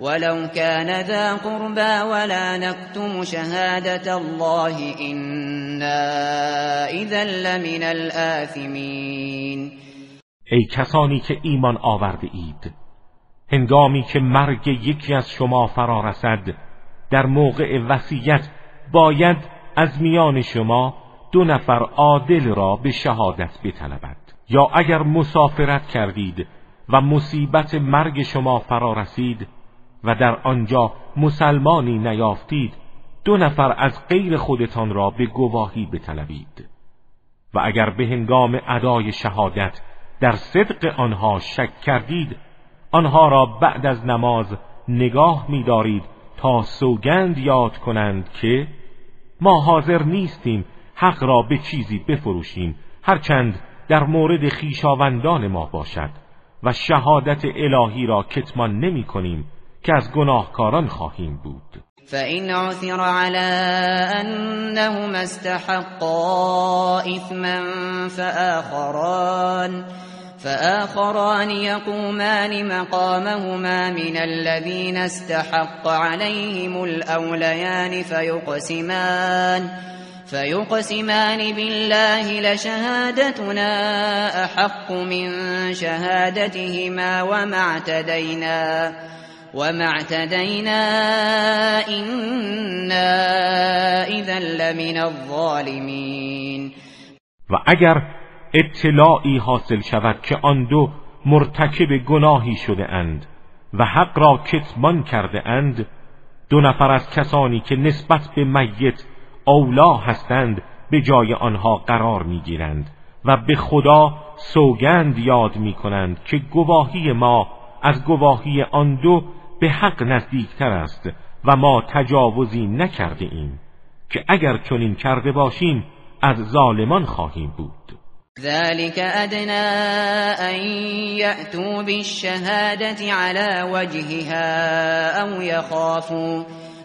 ولو كان ذا قربا ولا نكتم شهادة الله إنا إذا لمن الآثمين. ای کسانی که ایمان آورده اید هنگامی که مرگ یکی از شما فرا رسد در موقع وصیت باید از میان شما دو نفر عادل را به شهادت بطلبد. یا اگر مسافرت کردید و مصیبت مرگ شما فرا رسید و در آنجا مسلمانی نیافتید دو نفر از غیر خودتان را به گواهی بطلبید. و اگر به هنگام ادای شهادت در صدق آنها شک کردید آنها را بعد از نماز نگاه می‌دارید تا سوگند یاد کنند که ما حاضر نیستیم حق را به چیزی بفروشیم هرچند در مورد خیشاوندان ما باشد و شهادت الهی را کتمان نمی کنیم که از گناهکاران خواهیم بود. فإن عثر على أنهما استحقا إثما فآخران فآخران يقومان مقامهما من الذين استحق عليهم الأوليان فيقسمان فيقسمان بالله لشهادتنا أحق من شهادتهما وما اعتدينا وما اعتدينا إنا إذا لمن الظالمين. و اگر اطلاعی حاصل شود که آن دو مرتکب گناهی شده اند و حق را کتمان کرده اند دو نفر از کسانی که نسبت به میت اولا هستند به جای آنها قرار می‌گیرند و به خدا سوگند یاد می کنند که گواهی ما از گواهی آن دو به حق نزدیکتر است و ما تجاوزی نکرده ایم که اگر چنین کرده باشیم از ظالمان خواهیم بود. ذلك أدنى أن يأتوا بالشهادة على وجهها أو يخافوا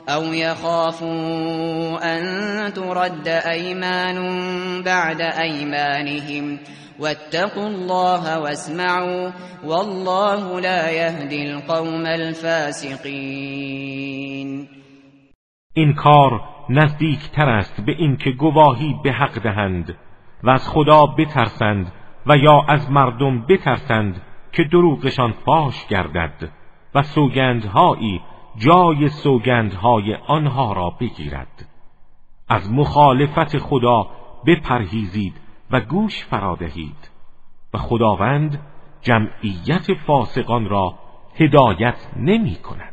أو يخافوا أن ترد أيمان بعد أيمانهم. واتقوا الله واسمعوا والله لا يهدي القوم الفاسقين. این کار نزدیکتر است به اینکه گواهی به حق دهند و از خدا بترسند و یا از مردم بترسند که دروغشان فاش گردد و سوگندهایی جای سوگندهای آنها را بگیرد. از مخالفت خدا بپرهیزید و گوش فرادهید و خداوند جمعیت فاسقان را هدایت نمی کند.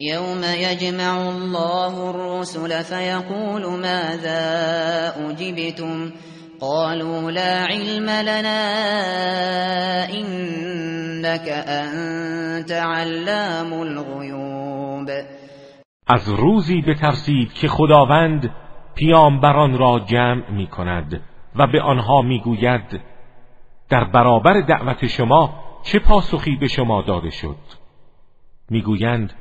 يوم يجمع الله الرسل فيقول ماذا أجبتم قالوا لا علم لنا إنك أنت علام الغيوب از روزی بترسید که خداوند پیامبران را جمع می کند و به آنها می گوید در برابر دعوت شما چه پاسخی به شما داده شد؟ می‌گویند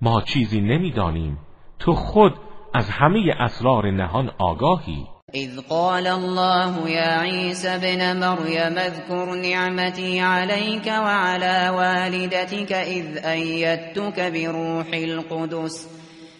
ما چیزی نمی‌دانیم تو خود از همه اسرار نهان آگاهی. اذ قال الله يا عيسى ابن مريم اذكر نعمتي عليك وعلى والدتك اذ ايدتك بروح القدس.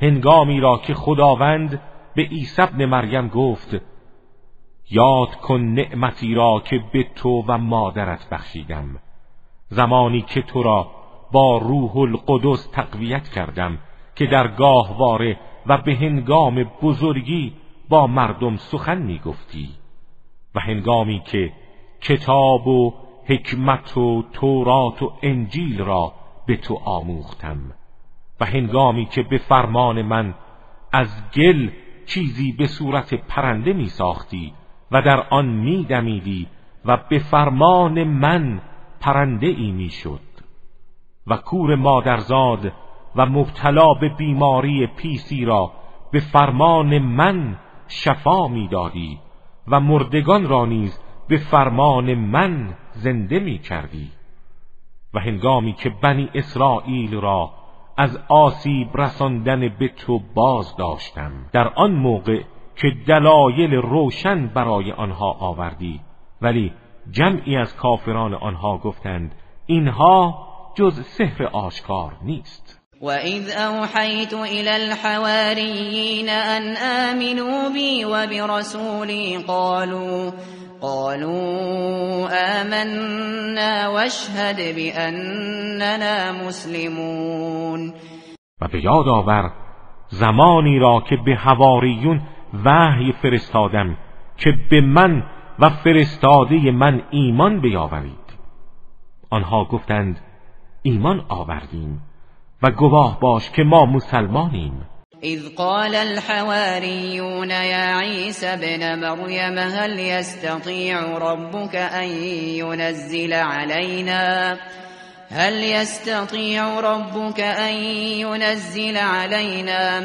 هنگامی را که خداوند به عیسی ابن مریم گفت یاد کن نعمتی را که به تو و مادرت بخشیدم. زمانی که تو را با روح القدس تقویت کردم که در گاهواره و به هنگام بزرگی با مردم سخن می گفتی و هنگامی که کتاب و حکمت و تورات و انجیل را به تو آموختم. و هنگامی که به فرمان من از گل چیزی به صورت پرنده می ساختی و در آن می دمیدی و به فرمان من پرنده ای می شد و کور مادرزاد و مبتلا به بیماری پیسی را به فرمان من شفا می‌دادی و مردگان را نیز به فرمان من زنده می کردی و هنگامی که بنی اسرائیل را از آسیب رساندن به تو باز داشتم. در آن موقع که دلایل روشن برای آنها آوردی. ولی جمعی از کافران آنها گفتند اینها جز سحر آشکار نیست. وَإِذْ أَوْحَيْتُ إِلَى الْحَوَارِيِّينَ أَنْ آمِنُوا بِي وَبِرَسُولِي قَالُوا قالوا آمنا واشهد بأننا مسلمون و به یاد آور زمانی را که به هواریون وحی فرستادم که به من و فرستاده من ایمان بیاورید. آنها گفتند ایمان آوردیم. و گواه باش که ما مسلمانیم. اذ قال الحواريون يا عيسى ابن مريم هل يستطيع ربك ان ينزل علينا هل يستطيع ربك أن ينزل علينا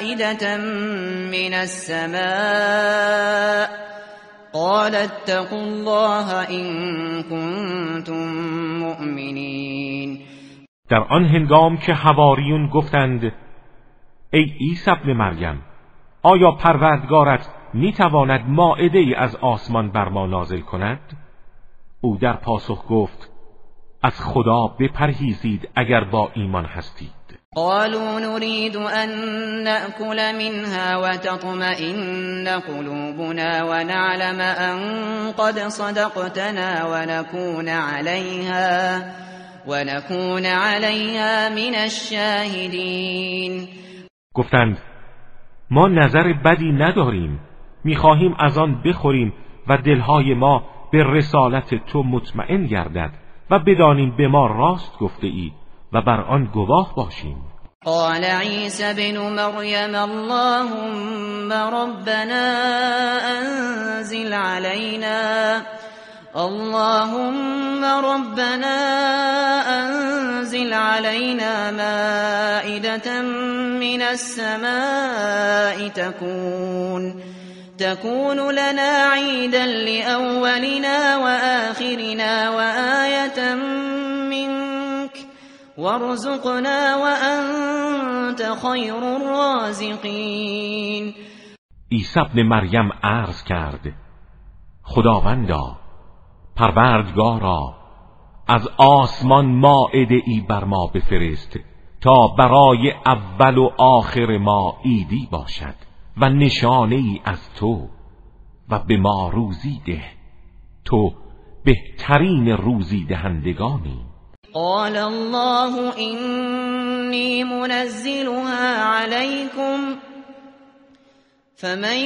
مائدة من السماء؟ قال اتقوا الله إن كنتم مؤمنين در آن هنگام که هواریون گفتند ای عیسی ابن مریم آیا پروردگارت می‌تواند ماعده ای از آسمان بر ما نازل کند؟ او در پاسخ گفت از خدا بپرهیزید اگر با ایمان هستید. قالوا نريد أن نأكل منها وتطمئن قلوبنا ونعلم أن قد صدقتنا ونكون عليها. ونكون عليها من الشاهدين. گفتند ما نظر بدی نداریم. می‌خواهیم از آن بخوریم و دلهای ما به رسالت تو مطمئن گردد و بدانیم به ما راست گفته ای و بر آن گواه باشیم. قال عيسى بن مريم اللهم ربنا انزل علينا اللهم ربنا انزل علينا مائدة من السماء تكون تكون لنا عيدا لأولنا وآخرنا وآية منك وارزقنا وأنت خير الرازقين عیسی ابن مریم عرض کرد خداوندا پروردگارا از آسمان ماعده ای بر ما بفرست تا برای اول و آخر ما ایدی باشد و نشانه ای از تو و به ما روزی ده. تو بهترین روزی دهندگانی. قال الله اینی منزلها علیکم فمن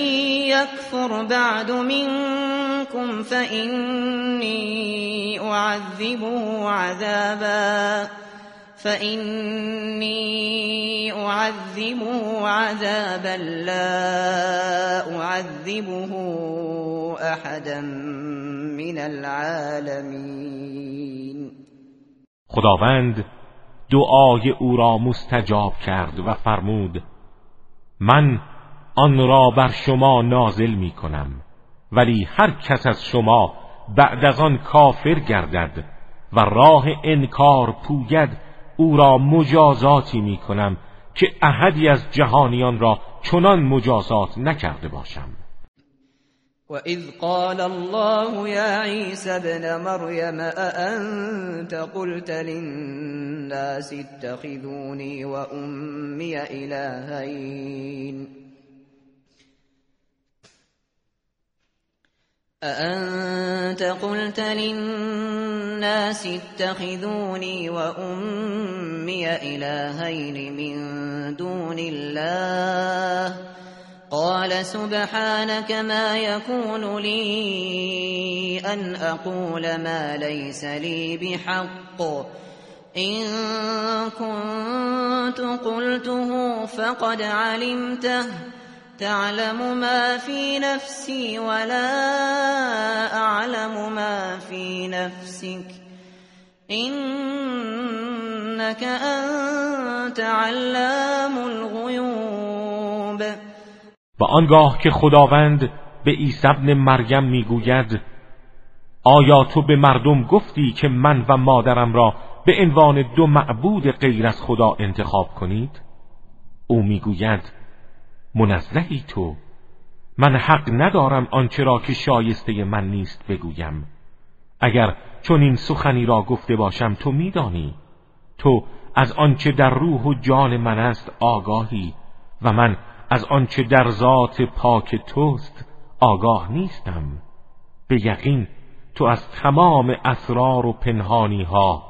يكفر بعد منكم فإني أعذبه عذابا فإني أعذبه عذابا لا أعذبه أحدا من العالمين خداوند دعای او را مستجاب کرد و فرمود من آن را بر شما نازل می کنم ولی هر کس از شما بعد از آن کافر گردد و راه انکار پوید او را مجازاتی می کنم که احدی از جهانیان را چنان مجازات نکرده باشم. وإذ قال الله يا عيسى ابن مريم أأنت قلت للناس اتخذوني وأمي إلهين أأنت قلت للناس اتخذوني وأمي إلهين من دون الله؟ قال سبحانك ما يكون لي أن أقول ما ليس لي بحق. إن كنت قلته فقد علمته. تعلم ما في نفسي ولا أعلم ما في نفسك. إنك أنت علام الغيوب. و آنگاه که خداوند به عیسی ابن مریم می‌گوید آیا تو به مردم گفتی که من و مادرم را به عنوان دو معبود غیر از خدا انتخاب کنید؟ او می‌گوید منزهی تو. من حق ندارم آنچه را که شایسته من نیست بگویم. اگر چون این سخنی را گفته باشم تو میدانی. تو از آنچه در روح و جان من است آگاهی و من از آنچه در ذات پاک توست آگاه نیستم. به یقین تو از تمام اسرار و پنهانی ها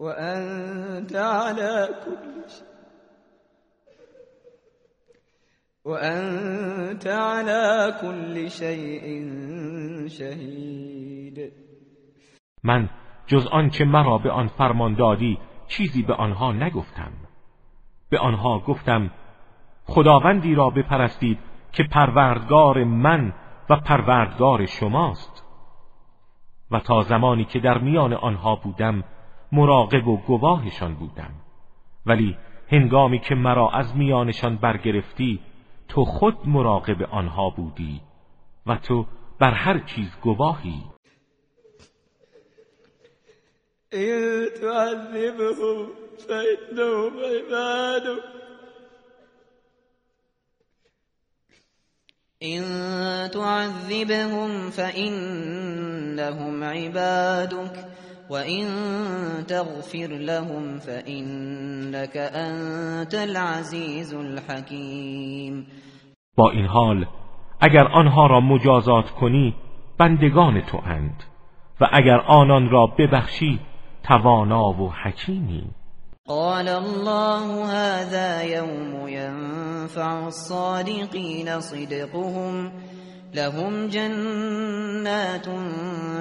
وأنت على كل شيء. وأنت على كل شيء شهید من جز آنچه مرا به آن فرمان دادی چیزی به آنها نگفتم. به آنها گفتم خداوندی را بپرستید که پروردگار من و پروردگار شماست. و تا زمانی که در میان آنها بودم مراقب و گواهشان بودم. ولی هنگامی که مرا از میانشان برگرفتی تو خود مراقب آنها بودی و تو بر هر چیز گواهی. این تعذبهم فإنهم عبادك إن تعذبهم فإنهم عبادك وإن تغفر لهم فإنك أنت العزیز الحکیم با این حال اگر آنها را مجازات کنی بندگان تو اند. و اگر آنان را ببخشی توانا و حکیمی. قال الله هذا يوم ينفع الصادقين صدقهم لهم جنات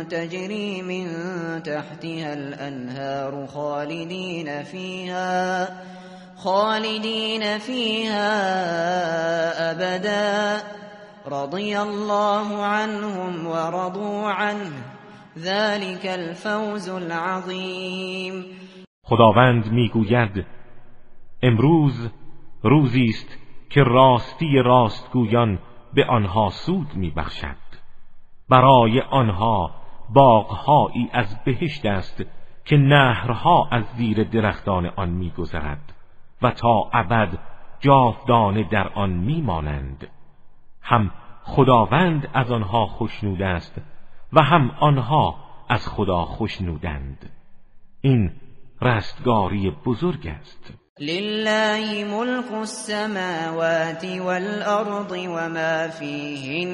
تجري من تحتها الأنهار خالدين فيها خالدين فيها أبدا. رضي الله عنهم ورضوا عنه. ذلك الفوز العظيم. خداوند میگوید امروز روزی است که راستی راستگویان به آنها سود میبخشد. برای آنها باغهایی از بهشت است که نهرها از زیر درختان آن میگذرد و تا ابد جاودانه در آن میمانند. هم خداوند از آنها خوشنود است و هم آنها از خدا خوشنودند این رستگاری بزرگ است. لله ملك السماوات والأرض وما فيهن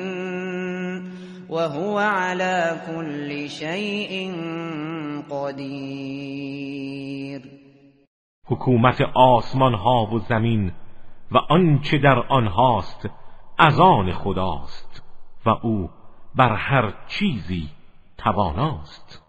وهو على كل شيء قدیر حکومت آسمان ها و زمین و آنچه در آنهاست از آن خداست و او بر هر چیزی تواناست.